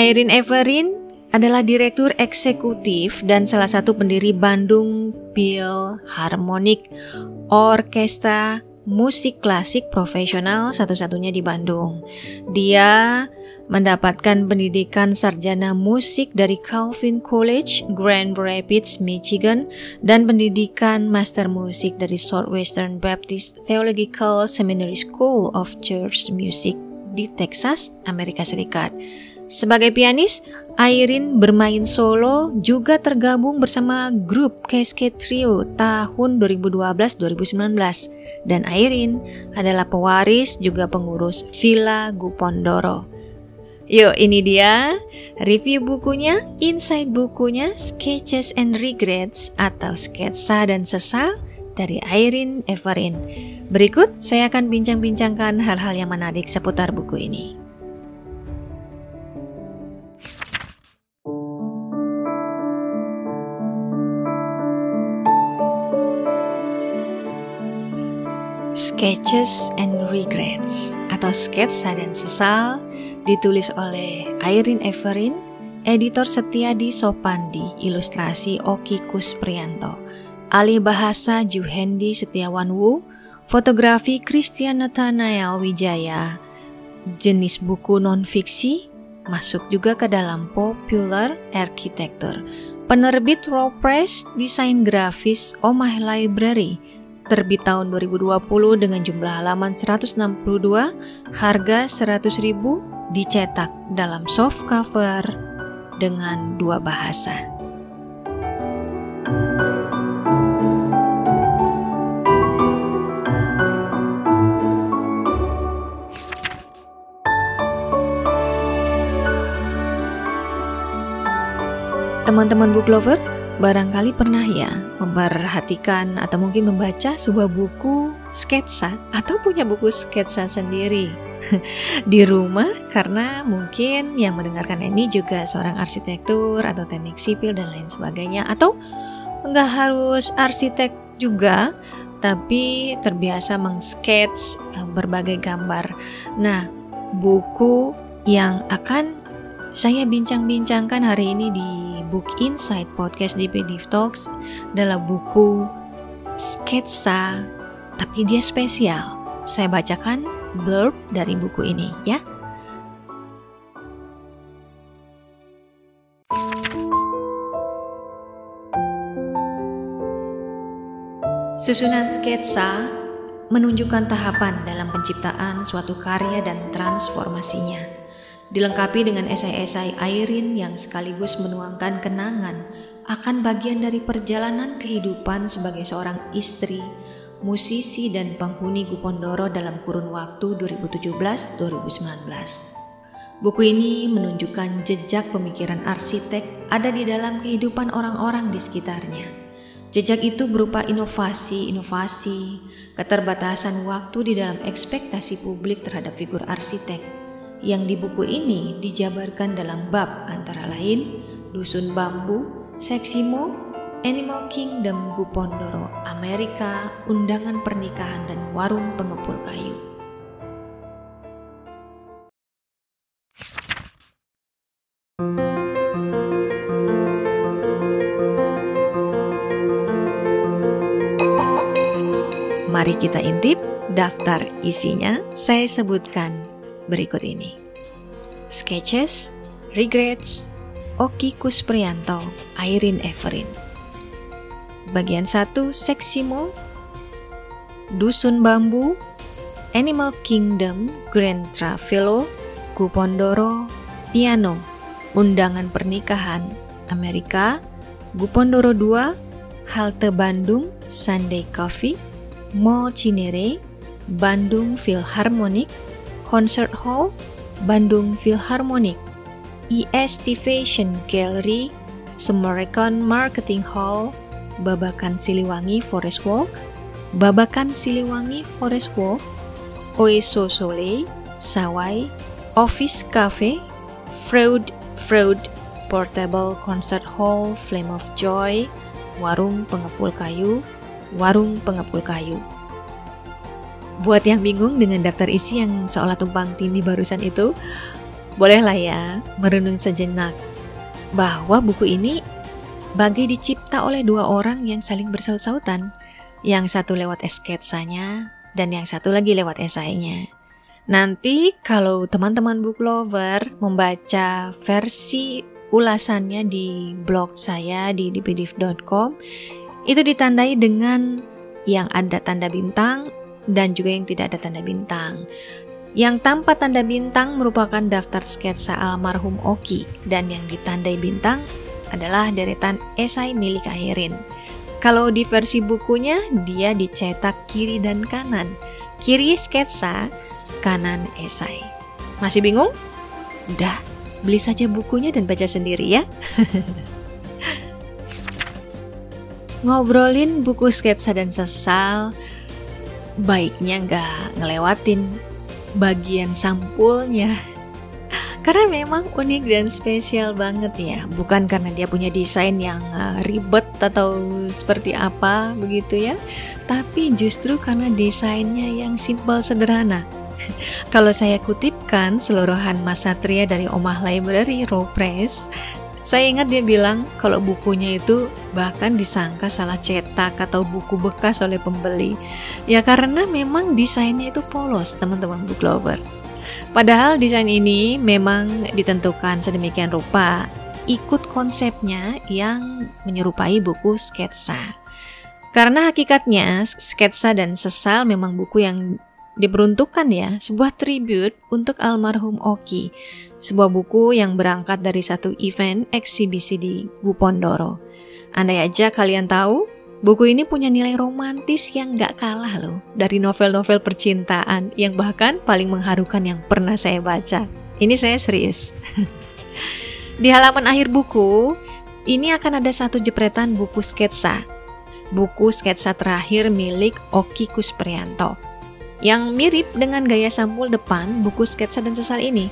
Irene Everin adalah direktur eksekutif dan salah satu pendiri Bandung Philharmonic Orkestra musik klasik profesional satu-satunya di Bandung. Dia mendapatkan pendidikan sarjana musik dari Calvin College, Grand Rapids, Michigan, dan pendidikan master musik dari Southwestern Baptist Theological Seminary School of Church Music di Texas, Amerika Serikat. Sebagai pianis, Airin bermain solo juga tergabung bersama grup Cascade Trio tahun 2012-2019 dan Airin adalah pewaris juga pengurus Villa Gupondoro. Yuk ini dia review bukunya, insight bukunya Sketches and Regrets atau Sketsa dan Sesal dari Airin Everin. Berikut saya akan bincang-bincangkan hal-hal yang menarik seputar buku ini. Sketches and Regrets atau Sketsa dan Sesal ditulis oleh Irene Everin, editor Setiadi Sopandi, ilustrasi Oki Kusprianto, alih bahasa Juhendi Setiawan Wu, fotografi Christian Nathanael Wijaya, jenis buku non-fiksi, masuk juga ke dalam popular architecture. Penerbit Raw Press, desain grafis Omah Library, terbit tahun 2020 dengan jumlah halaman 162, harga 100.000, dicetak dalam soft cover dengan dua bahasa. Teman-teman book lover, barangkali pernah ya memperhatikan atau mungkin membaca sebuah buku sketsa atau punya buku sketsa sendiri di rumah karena mungkin yang mendengarkan ini juga seorang arsitektur atau teknik sipil dan lain sebagainya atau nggak harus arsitek juga tapi terbiasa mengsketch eh, berbagai gambar. Nah, buku yang akan saya bincang-bincangkan hari ini di Book Insight Podcast di PDF Talks adalah buku sketsa, tapi dia spesial. Saya bacakan blurb dari buku ini ya. Susunan sketsa menunjukkan tahapan dalam penciptaan suatu karya dan transformasinya dilengkapi dengan esai-esai Airin yang sekaligus menuangkan kenangan akan bagian dari perjalanan kehidupan sebagai seorang istri, musisi dan penghuni Gupondoro dalam kurun waktu 2017-2019. Buku ini menunjukkan jejak pemikiran arsitek ada di dalam kehidupan orang-orang di sekitarnya. Jejak itu berupa inovasi-inovasi, keterbatasan waktu di dalam ekspektasi publik terhadap figur arsitek, yang di buku ini dijabarkan dalam bab antara lain Dusun Bambu, Seksimo, Animal Kingdom Gupondoro, Amerika, undangan pernikahan dan warung pengepul kayu. Mari kita intip daftar isinya saya sebutkan berikut ini. Sketches, Regrets, Oki Kusprianto, Irene Everin. Bagian 1 Seksimo Dusun Bambu Animal Kingdom Grand Travelo Gupondoro Piano. Undangan Pernikahan Amerika. Gupondoro 2 Halte Bandung Sunday Coffee. Mall Cinere Bandung Philharmonic Concert Hall Bandung Philharmonic EST Fashion Gallery Semerekan Marketing Hall Babakan Siliwangi Forest Walk, Babakan Siliwangi Forest Walk, Oeso Soleil, Sawai, Office Cafe, Freud Freud Portable Concert Hall, Flame of Joy, Warung Pengepul Kayu, Warung Pengepul Kayu. Buat yang bingung dengan daftar isi yang seolah tumpang tindih barusan itu, bolehlah ya merenung sejenak bahwa buku ini Bagai dicipta oleh dua orang yang saling bersaut-sautan, yang satu lewat sketsanya dan yang satu lagi lewat esainya. Nanti kalau teman-teman book lover membaca versi ulasannya di blog saya di dpdiv.com itu ditandai dengan yang ada tanda bintang dan juga yang tidak ada tanda bintang. Yang tanpa tanda bintang merupakan daftar sketsa almarhum Oki dan yang ditandai bintang adalah deretan esai milik Airin. Kalau di versi bukunya, dia dicetak kiri dan kanan. Kiri sketsa, kanan esai. Masih bingung? Udah, beli saja bukunya dan baca sendiri ya. Ngobrolin buku sketsa dan sesal, baiknya nggak ngelewatin bagian sampulnya. Karena memang unik dan spesial banget ya. Bukan karena dia punya desain yang uh, ribet atau seperti apa begitu ya. Tapi justru karena desainnya yang simpel sederhana. Kalau saya kutipkan seluruhan Mas Satria dari Omah Library Raw Press saya ingat dia bilang kalau bukunya itu bahkan disangka salah cetak atau buku bekas oleh pembeli. Ya karena memang desainnya itu polos teman-teman book lover. Padahal desain ini memang ditentukan sedemikian rupa, ikut konsepnya yang menyerupai buku sketsa. Karena hakikatnya sketsa dan sesal memang buku yang diperuntukkan ya, sebuah tribute untuk almarhum Oki, sebuah buku yang berangkat dari satu event eksibisi di Gupondoro. Andai aja kalian tahu, Buku ini punya nilai romantis yang gak kalah loh dari novel-novel percintaan yang bahkan paling mengharukan yang pernah saya baca. Ini saya serius. Di halaman akhir buku, ini akan ada satu jepretan buku sketsa. Buku sketsa terakhir milik Oki Kusprianto. Yang mirip dengan gaya sampul depan buku sketsa dan sesal ini.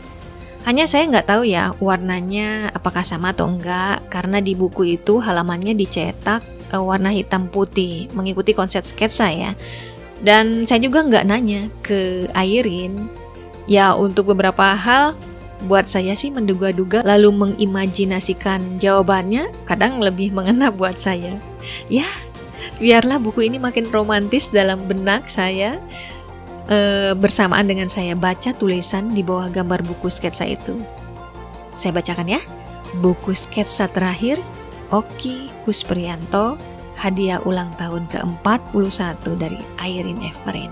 Hanya saya nggak tahu ya warnanya apakah sama atau enggak karena di buku itu halamannya dicetak uh, warna hitam putih mengikuti konsep sketsa ya. Dan saya juga nggak nanya ke Airin. Ya untuk beberapa hal buat saya sih menduga-duga lalu mengimajinasikan jawabannya kadang lebih mengena buat saya. Ya biarlah buku ini makin romantis dalam benak saya e, bersamaan dengan saya baca tulisan di bawah gambar buku sketsa itu saya bacakan ya buku sketsa terakhir Oki Kusprianto, hadiah ulang tahun ke-41 dari Irene Everin.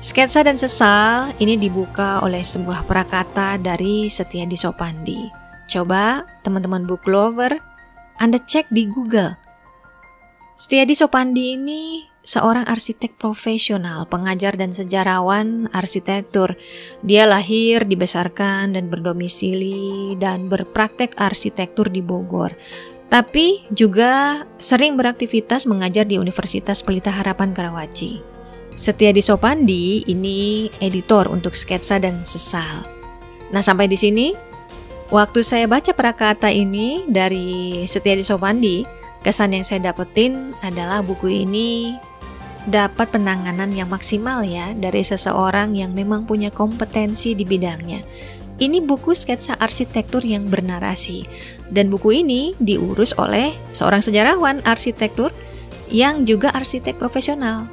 Sketsa dan sesal ini dibuka oleh sebuah prakata dari Setia Sopandi. Coba teman-teman book lover, Anda cek di Google. Setiadi Sopandi ini seorang arsitek profesional, pengajar dan sejarawan arsitektur. Dia lahir, dibesarkan dan berdomisili dan berpraktek arsitektur di Bogor. Tapi juga sering beraktivitas mengajar di Universitas Pelita Harapan Karawaci. Setiadi Sopandi ini editor untuk sketsa dan sesal. Nah, sampai di sini waktu saya baca prakata ini dari Setiadi Sopandi, kesan yang saya dapetin adalah buku ini dapat penanganan yang maksimal ya dari seseorang yang memang punya kompetensi di bidangnya. Ini buku sketsa arsitektur yang bernarasi dan buku ini diurus oleh seorang sejarawan arsitektur yang juga arsitek profesional.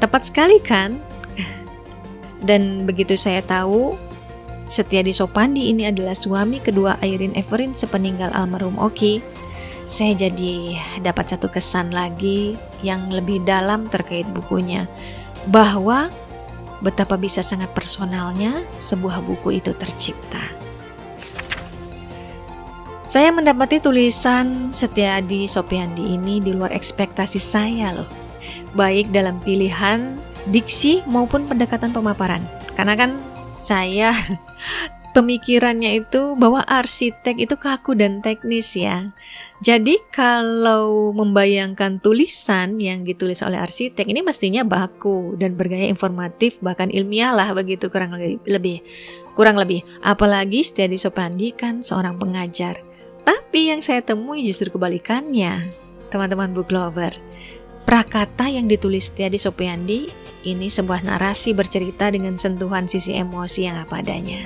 Tepat sekali kan? Dan begitu saya tahu Setiadi Sopandi ini adalah suami kedua Airin Everin sepeninggal almarhum Oki saya jadi dapat satu kesan lagi yang lebih dalam terkait bukunya bahwa betapa bisa sangat personalnya sebuah buku itu tercipta. Saya mendapati tulisan Setiadi Sopiandi ini di luar ekspektasi saya loh. Baik dalam pilihan diksi maupun pendekatan pemaparan. Karena kan saya pemikirannya itu bahwa arsitek itu kaku dan teknis ya. Jadi kalau membayangkan tulisan yang ditulis oleh arsitek ini mestinya baku dan bergaya informatif bahkan ilmiah lah begitu kurang lebih. Kurang lebih. Apalagi Setiadi Sopandi kan seorang pengajar. Tapi yang saya temui justru kebalikannya. Teman-teman book lover. Prakata yang ditulis Setiadi Sopiandi ini sebuah narasi bercerita dengan sentuhan sisi emosi yang apa adanya.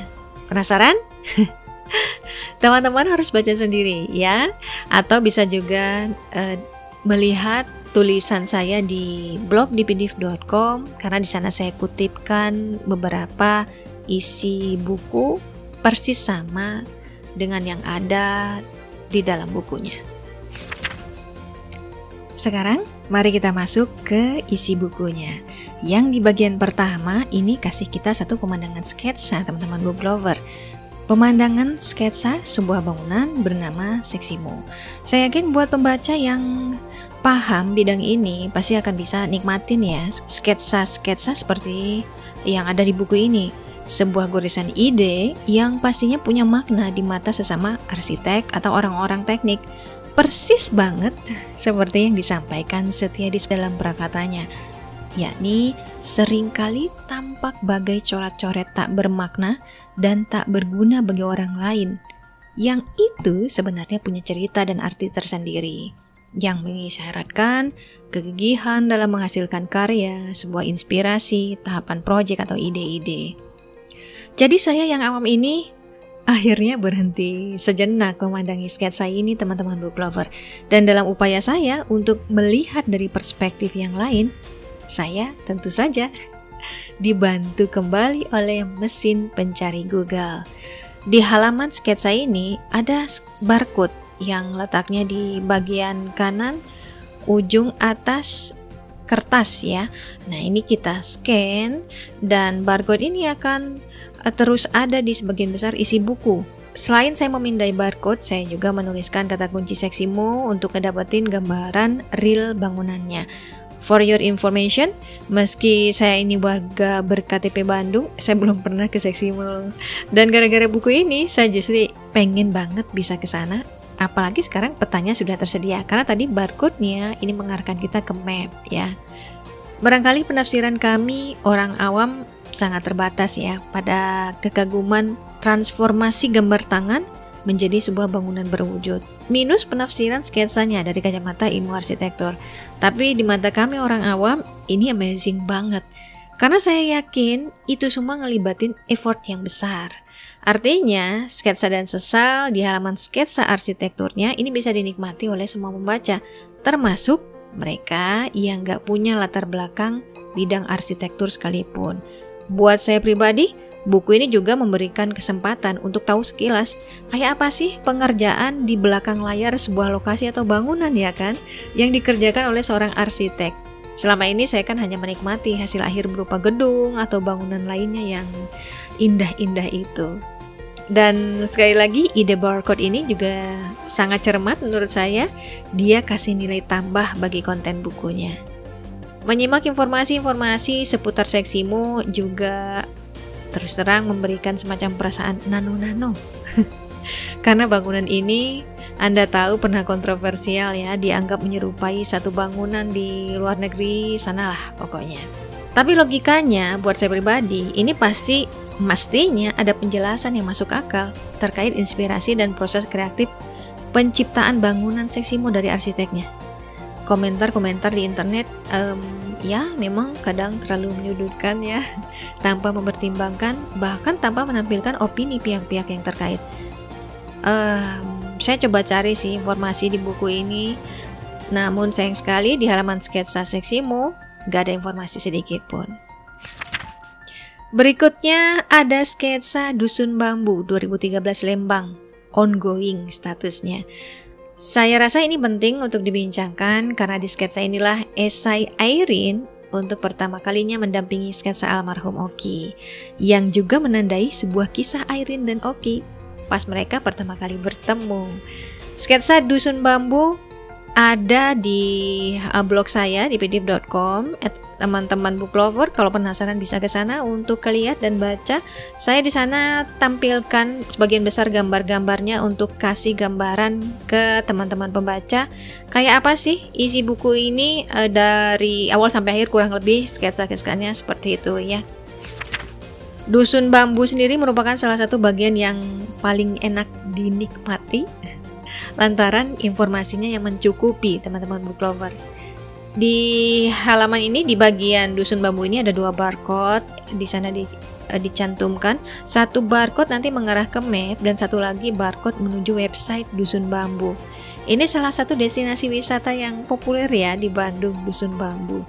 Penasaran? Teman-teman harus baca sendiri ya, atau bisa juga uh, melihat tulisan saya di blog dpdiv.com karena di sana saya kutipkan beberapa isi buku persis sama dengan yang ada di dalam bukunya. Sekarang mari kita masuk ke isi bukunya. Yang di bagian pertama ini kasih kita satu pemandangan sketsa teman-teman book lover Pemandangan sketsa sebuah bangunan bernama Seksimu. Saya yakin buat pembaca yang paham bidang ini pasti akan bisa nikmatin ya sketsa-sketsa seperti yang ada di buku ini. Sebuah goresan ide yang pastinya punya makna di mata sesama arsitek atau orang-orang teknik. Persis banget seperti yang disampaikan setia di dalam prakatanya yakni sering kali tampak bagai coret-coret tak bermakna dan tak berguna bagi orang lain, yang itu sebenarnya punya cerita dan arti tersendiri, yang mengisyaratkan kegigihan dalam menghasilkan karya, sebuah inspirasi, tahapan proyek atau ide-ide. Jadi saya yang awam ini akhirnya berhenti sejenak memandangi sketsa ini teman-teman book lover. Dan dalam upaya saya untuk melihat dari perspektif yang lain, saya tentu saja dibantu kembali oleh mesin pencari Google. Di halaman sketsa ini ada barcode yang letaknya di bagian kanan ujung atas kertas ya. Nah, ini kita scan dan barcode ini akan eh, terus ada di sebagian besar isi buku. Selain saya memindai barcode, saya juga menuliskan kata kunci seksimu untuk kedapetin gambaran real bangunannya. For your information, meski saya ini warga berKTP Bandung, saya belum pernah ke Seksi Mall. Dan gara-gara buku ini, saya justru pengen banget bisa ke sana. Apalagi sekarang petanya sudah tersedia, karena tadi barcode-nya ini mengarahkan kita ke map ya. Barangkali penafsiran kami orang awam sangat terbatas ya pada kekaguman transformasi gambar tangan menjadi sebuah bangunan berwujud. Minus penafsiran sketsanya dari kacamata ilmu arsitektur. Tapi di mata kami orang awam, ini amazing banget. Karena saya yakin itu semua ngelibatin effort yang besar. Artinya, sketsa dan sesal di halaman sketsa arsitekturnya ini bisa dinikmati oleh semua pembaca, termasuk mereka yang gak punya latar belakang bidang arsitektur sekalipun. Buat saya pribadi, Buku ini juga memberikan kesempatan untuk tahu sekilas kayak apa sih pengerjaan di belakang layar sebuah lokasi atau bangunan ya kan yang dikerjakan oleh seorang arsitek. Selama ini saya kan hanya menikmati hasil akhir berupa gedung atau bangunan lainnya yang indah-indah itu. Dan sekali lagi ide barcode ini juga sangat cermat menurut saya. Dia kasih nilai tambah bagi konten bukunya. Menyimak informasi-informasi seputar seksimu juga terus terang memberikan semacam perasaan nano-nano. Karena bangunan ini Anda tahu pernah kontroversial ya, dianggap menyerupai satu bangunan di luar negeri sanalah pokoknya. Tapi logikanya buat saya pribadi, ini pasti mestinya ada penjelasan yang masuk akal terkait inspirasi dan proses kreatif penciptaan bangunan seksimu dari arsiteknya komentar-komentar di internet um, ya memang kadang terlalu menyudutkan ya. Tanpa mempertimbangkan bahkan tanpa menampilkan opini pihak-pihak yang terkait. Um, saya coba cari sih informasi di buku ini. Namun sayang sekali di halaman sketsa seksimu gak ada informasi sedikit pun. Berikutnya ada sketsa Dusun Bambu 2013 Lembang, ongoing statusnya. Saya rasa ini penting untuk dibincangkan karena di sketsa inilah esai Airin untuk pertama kalinya mendampingi sketsa almarhum Oki yang juga menandai sebuah kisah Airin dan Oki pas mereka pertama kali bertemu. Sketsa Dusun Bambu ada di uh, blog saya di pdf.com teman-teman book lover. Kalau penasaran bisa ke sana untuk lihat dan baca. Saya di sana tampilkan sebagian besar gambar-gambarnya untuk kasih gambaran ke teman-teman pembaca. Kayak apa sih isi buku ini uh, dari awal sampai akhir kurang lebih sketsa-sketsanya seperti itu ya. Dusun bambu sendiri merupakan salah satu bagian yang paling enak dinikmati lantaran informasinya yang mencukupi teman-teman book lover. Di halaman ini di bagian dusun bambu ini ada dua barcode. Di sana di, uh, dicantumkan satu barcode nanti mengarah ke map dan satu lagi barcode menuju website dusun bambu. Ini salah satu destinasi wisata yang populer ya di Bandung, Dusun Bambu.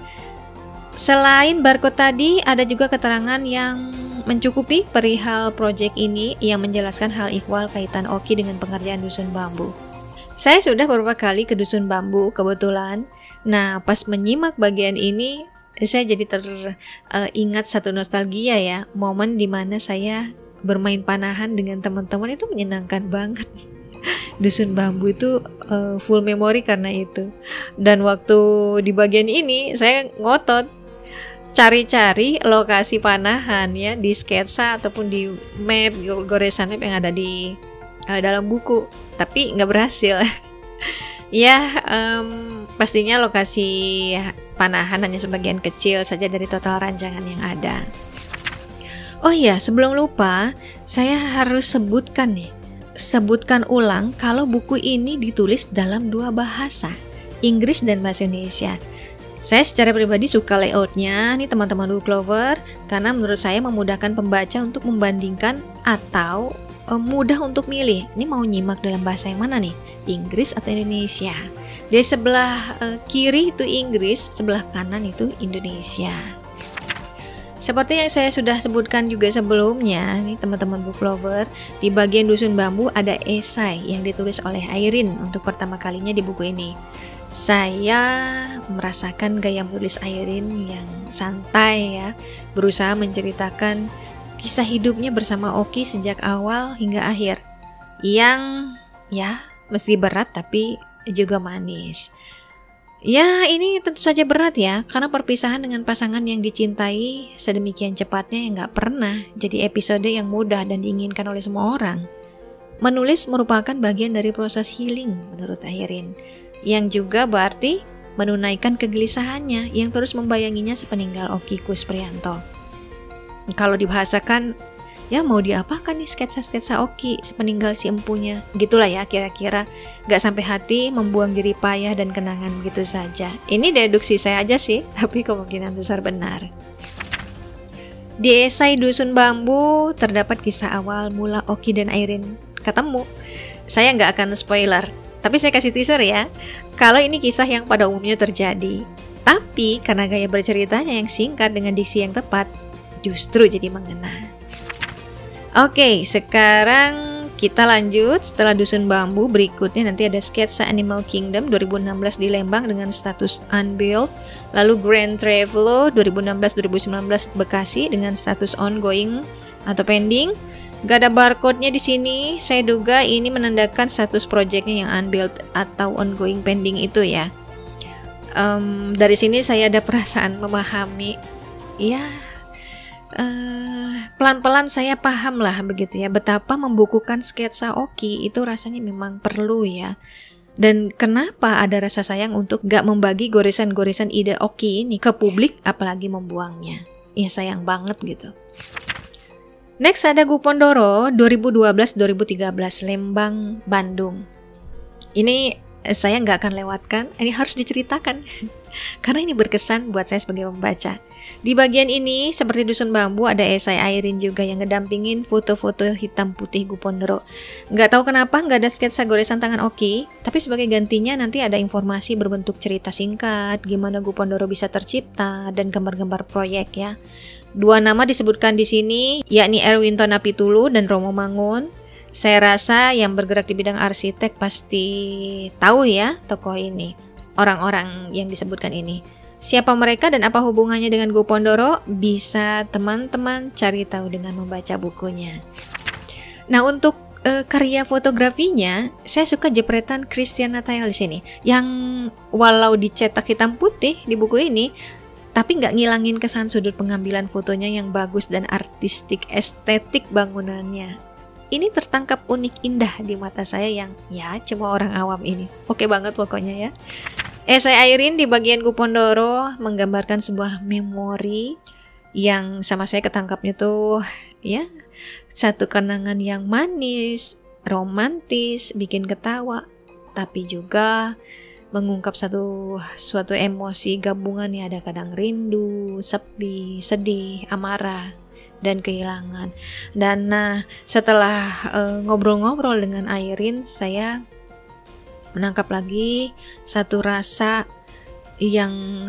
Selain barcode tadi, ada juga keterangan yang mencukupi perihal proyek ini yang menjelaskan hal ikhwal kaitan Oki dengan pengerjaan Dusun Bambu. Saya sudah beberapa kali ke Dusun Bambu kebetulan. Nah, pas menyimak bagian ini, saya jadi teringat uh, satu nostalgia ya, momen di mana saya bermain panahan dengan teman-teman itu menyenangkan banget. Dusun Bambu itu uh, full memori karena itu. Dan waktu di bagian ini saya ngotot cari-cari lokasi panahan ya di sketsa ataupun di map goresan map yang ada di uh, dalam buku tapi nggak berhasil. Ya um, pastinya lokasi panahan hanya sebagian kecil saja dari total rancangan yang ada. Oh iya sebelum lupa saya harus sebutkan nih. Sebutkan ulang kalau buku ini ditulis dalam dua bahasa Inggris dan bahasa Indonesia. Saya secara pribadi suka layoutnya nih teman-teman book lover karena menurut saya memudahkan pembaca untuk membandingkan atau uh, mudah untuk milih. Ini mau nyimak dalam bahasa yang mana nih? Inggris atau Indonesia? Di sebelah uh, kiri itu Inggris, sebelah kanan itu Indonesia. Seperti yang saya sudah sebutkan juga sebelumnya, nih teman-teman book lover, di bagian dusun bambu ada esai yang ditulis oleh Airin untuk pertama kalinya di buku ini. Saya merasakan gaya menulis Airin yang santai ya, berusaha menceritakan kisah hidupnya bersama Oki sejak awal hingga akhir. Yang ya, meski berat tapi juga manis. Ya, ini tentu saja berat ya, karena perpisahan dengan pasangan yang dicintai sedemikian cepatnya yang gak pernah jadi episode yang mudah dan diinginkan oleh semua orang. Menulis merupakan bagian dari proses healing menurut Ahirin, yang juga berarti menunaikan kegelisahannya yang terus membayanginya sepeninggal Oki Kusprianto kalau dibahasakan ya mau diapakan nih sketsa-sketsa Oki sepeninggal si empunya. Gitulah ya kira-kira. Gak sampai hati membuang diri payah dan kenangan begitu saja. Ini deduksi saya aja sih tapi kemungkinan besar benar. Di esai Dusun Bambu terdapat kisah awal mula Oki dan Airin ketemu. Saya nggak akan spoiler tapi saya kasih teaser ya. Kalau ini kisah yang pada umumnya terjadi. Tapi karena gaya berceritanya yang singkat dengan diksi yang tepat justru jadi mengena. Oke, sekarang kita lanjut setelah Dusun Bambu berikutnya nanti ada sketsa Animal Kingdom 2016 di Lembang dengan status unbuilt lalu Grand Travelo 2016-2019 Bekasi dengan status ongoing atau pending Gak ada barcode-nya di sini. Saya duga ini menandakan status projectnya yang unbuilt atau ongoing pending itu ya. Um, dari sini saya ada perasaan memahami. Ya, uh, pelan-pelan saya paham lah begitu ya. Betapa membukukan sketsa Oki itu rasanya memang perlu ya. Dan kenapa ada rasa sayang untuk gak membagi goresan-goresan ide Oki ini ke publik apalagi membuangnya. Ya sayang banget gitu. Next ada Gupondoro 2012-2013 Lembang, Bandung. Ini eh, saya nggak akan lewatkan, ini harus diceritakan. Karena ini berkesan buat saya sebagai pembaca. Di bagian ini, seperti Dusun Bambu, ada esai Airin juga yang ngedampingin foto-foto hitam putih Gupondoro. Nggak tahu kenapa nggak ada sketsa goresan tangan Oki, tapi sebagai gantinya nanti ada informasi berbentuk cerita singkat, gimana Gupondoro bisa tercipta, dan gambar-gambar proyek ya. Dua nama disebutkan di sini, yakni Erwin Tonapitulu dan Romo Mangun. Saya rasa yang bergerak di bidang arsitek pasti tahu ya tokoh ini, orang-orang yang disebutkan ini. Siapa mereka dan apa hubungannya dengan Gopondoro? Bisa teman-teman cari tahu dengan membaca bukunya. Nah, untuk uh, karya fotografinya, saya suka jepretan Christian Nathaniel di sini. Yang walau dicetak hitam putih di buku ini, tapi nggak ngilangin kesan sudut pengambilan fotonya yang bagus dan artistik estetik bangunannya. Ini tertangkap unik indah di mata saya yang ya cuma orang awam ini. Oke banget pokoknya ya. Esai Airin di bagian Kupondoro menggambarkan sebuah memori yang sama saya ketangkapnya tuh ya satu kenangan yang manis, romantis, bikin ketawa, tapi juga mengungkap satu suatu emosi gabungan ya ada kadang rindu, sepi, sedih, amarah dan kehilangan. Dan nah, setelah eh, ngobrol-ngobrol uh, dengan Airin, saya menangkap lagi satu rasa yang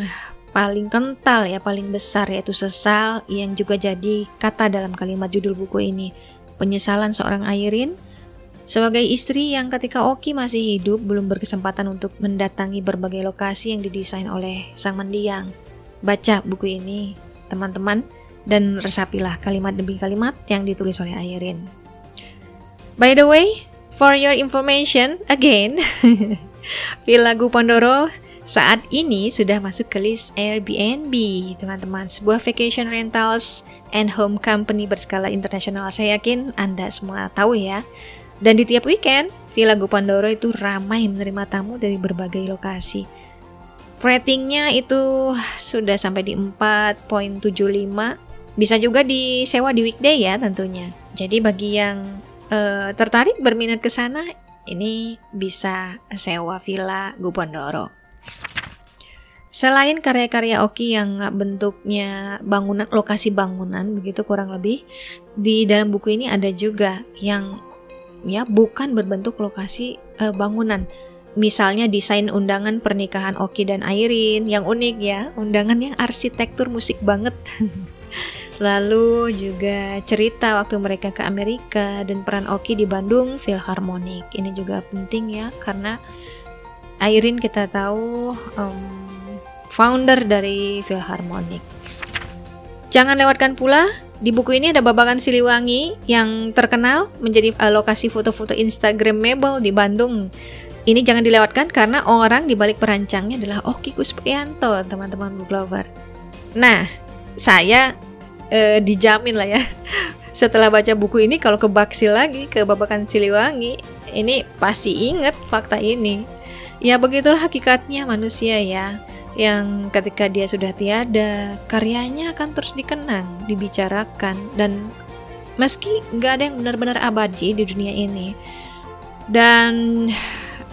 paling kental ya, paling besar yaitu sesal yang juga jadi kata dalam kalimat judul buku ini. Penyesalan seorang Airin sebagai istri yang ketika Oki masih hidup belum berkesempatan untuk mendatangi berbagai lokasi yang didesain oleh sang mendiang. Baca buku ini, teman-teman, dan resapilah kalimat demi kalimat yang ditulis oleh Airin. By the way, for your information, again, Villa Gupondoro saat ini sudah masuk ke list Airbnb, teman-teman. Sebuah vacation rentals and home company berskala internasional. Saya yakin Anda semua tahu ya. Dan di tiap weekend, Villa Gupandoro itu ramai menerima tamu dari berbagai lokasi. Ratingnya itu sudah sampai di 4.75. Bisa juga disewa di weekday ya tentunya. Jadi bagi yang uh, tertarik berminat ke sana, ini bisa sewa Villa Gupandoro. Selain karya-karya Oki yang bentuknya bangunan, lokasi bangunan begitu kurang lebih, di dalam buku ini ada juga yang ya bukan berbentuk lokasi uh, bangunan. Misalnya desain undangan pernikahan Oki dan Airin yang unik ya, undangan yang arsitektur musik banget. Lalu juga cerita waktu mereka ke Amerika dan peran Oki di Bandung Philharmonic. Ini juga penting ya karena Airin kita tahu um, founder dari Philharmonic. Jangan lewatkan pula di buku ini ada babakan Siliwangi yang terkenal menjadi uh, lokasi foto-foto Instagramable di Bandung. Ini jangan dilewatkan karena orang di balik perancangnya adalah Oki Kusprianto, teman-teman book lover. Nah, saya uh, dijamin lah ya. Setelah baca buku ini kalau ke Baksil lagi ke babakan Siliwangi, ini pasti inget fakta ini. Ya begitulah hakikatnya manusia ya yang ketika dia sudah tiada, karyanya akan terus dikenang, dibicarakan, dan meski nggak ada yang benar-benar abadi di dunia ini, dan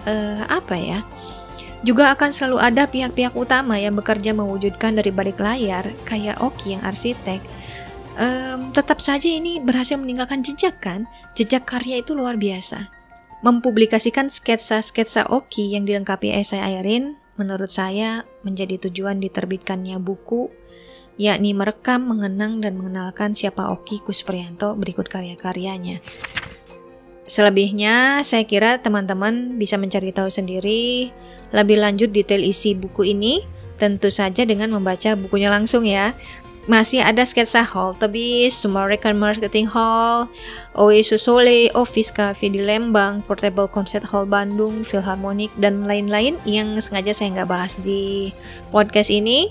uh, apa ya, juga akan selalu ada pihak-pihak utama yang bekerja mewujudkan dari balik layar, kayak Oki yang arsitek. Um, tetap saja ini berhasil meninggalkan jejak kan? Jejak karya itu luar biasa. Mempublikasikan sketsa-sketsa Oki yang dilengkapi esai Airin menurut saya menjadi tujuan diterbitkannya buku, yakni merekam, mengenang, dan mengenalkan siapa Oki Kusprianto berikut karya-karyanya. Selebihnya, saya kira teman-teman bisa mencari tahu sendiri lebih lanjut detail isi buku ini, tentu saja dengan membaca bukunya langsung ya. Masih ada sketsa hall Tebis, Sumerican Marketing Hall, Oasis Sole, Office Cafe di Lembang, Portable Concert Hall Bandung, Philharmonic, dan lain-lain yang sengaja saya nggak bahas di podcast ini.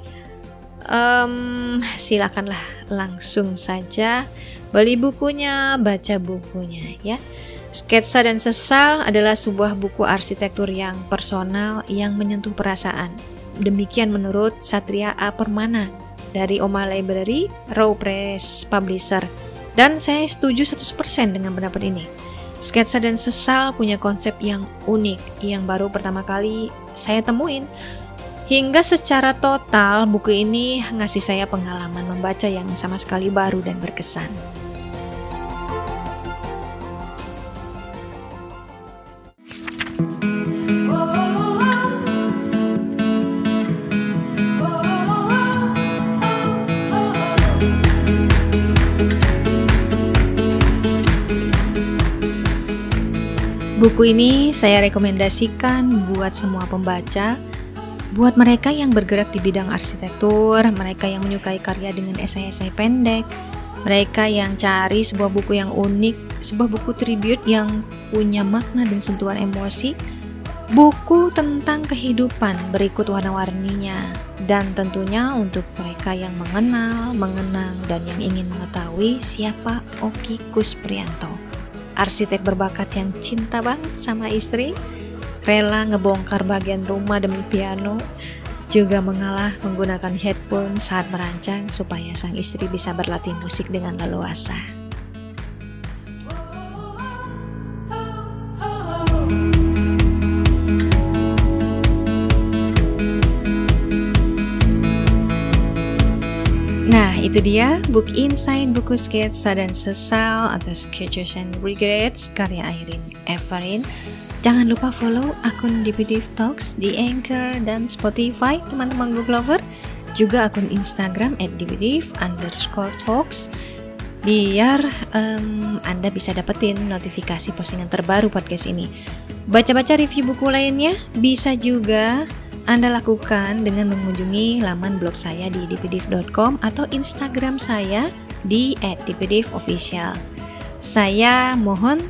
Um, silakanlah langsung saja beli bukunya, baca bukunya ya. Sketsa dan Sesal adalah sebuah buku arsitektur yang personal yang menyentuh perasaan. Demikian menurut Satria A. Permana dari Oma Library, Raw Press Publisher. Dan saya setuju 100% dengan pendapat ini. Sketsa dan Sesal punya konsep yang unik, yang baru pertama kali saya temuin. Hingga secara total buku ini ngasih saya pengalaman membaca yang sama sekali baru dan berkesan. Buku ini saya rekomendasikan buat semua pembaca, buat mereka yang bergerak di bidang arsitektur, mereka yang menyukai karya dengan esai-esai pendek, mereka yang cari sebuah buku yang unik, sebuah buku tribute yang punya makna dan sentuhan emosi, buku tentang kehidupan berikut warna-warninya, dan tentunya untuk mereka yang mengenal, mengenang, dan yang ingin mengetahui siapa Oki Kusprianto arsitek berbakat yang cinta banget sama istri, rela ngebongkar bagian rumah demi piano, juga mengalah menggunakan headphone saat merancang supaya sang istri bisa berlatih musik dengan leluasa. Itu dia book Inside buku sketsa dan sesal atau Sketches and Regrets karya Irene Everin. Jangan lupa follow akun DVD Talks di Anchor dan Spotify, teman-teman book lover. Juga akun Instagram at underscore talks biar um, Anda bisa dapetin notifikasi postingan terbaru podcast ini. Baca-baca review buku lainnya bisa juga anda lakukan dengan mengunjungi laman blog saya di dpdiv.com atau Instagram saya di @dpdivofficial. Saya mohon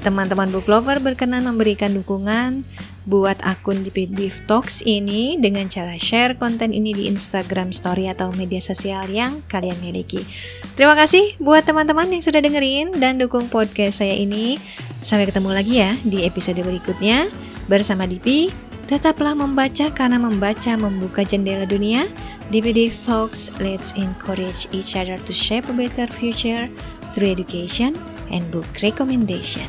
teman-teman book lover berkenan memberikan dukungan buat akun DPDiv Talks ini dengan cara share konten ini di Instagram Story atau media sosial yang kalian miliki. Terima kasih buat teman-teman yang sudah dengerin dan dukung podcast saya ini. Sampai ketemu lagi ya di episode berikutnya bersama Dipi Tetaplah membaca karena membaca membuka jendela dunia. DVD Talks, let's encourage each other to shape a better future through education and book recommendation.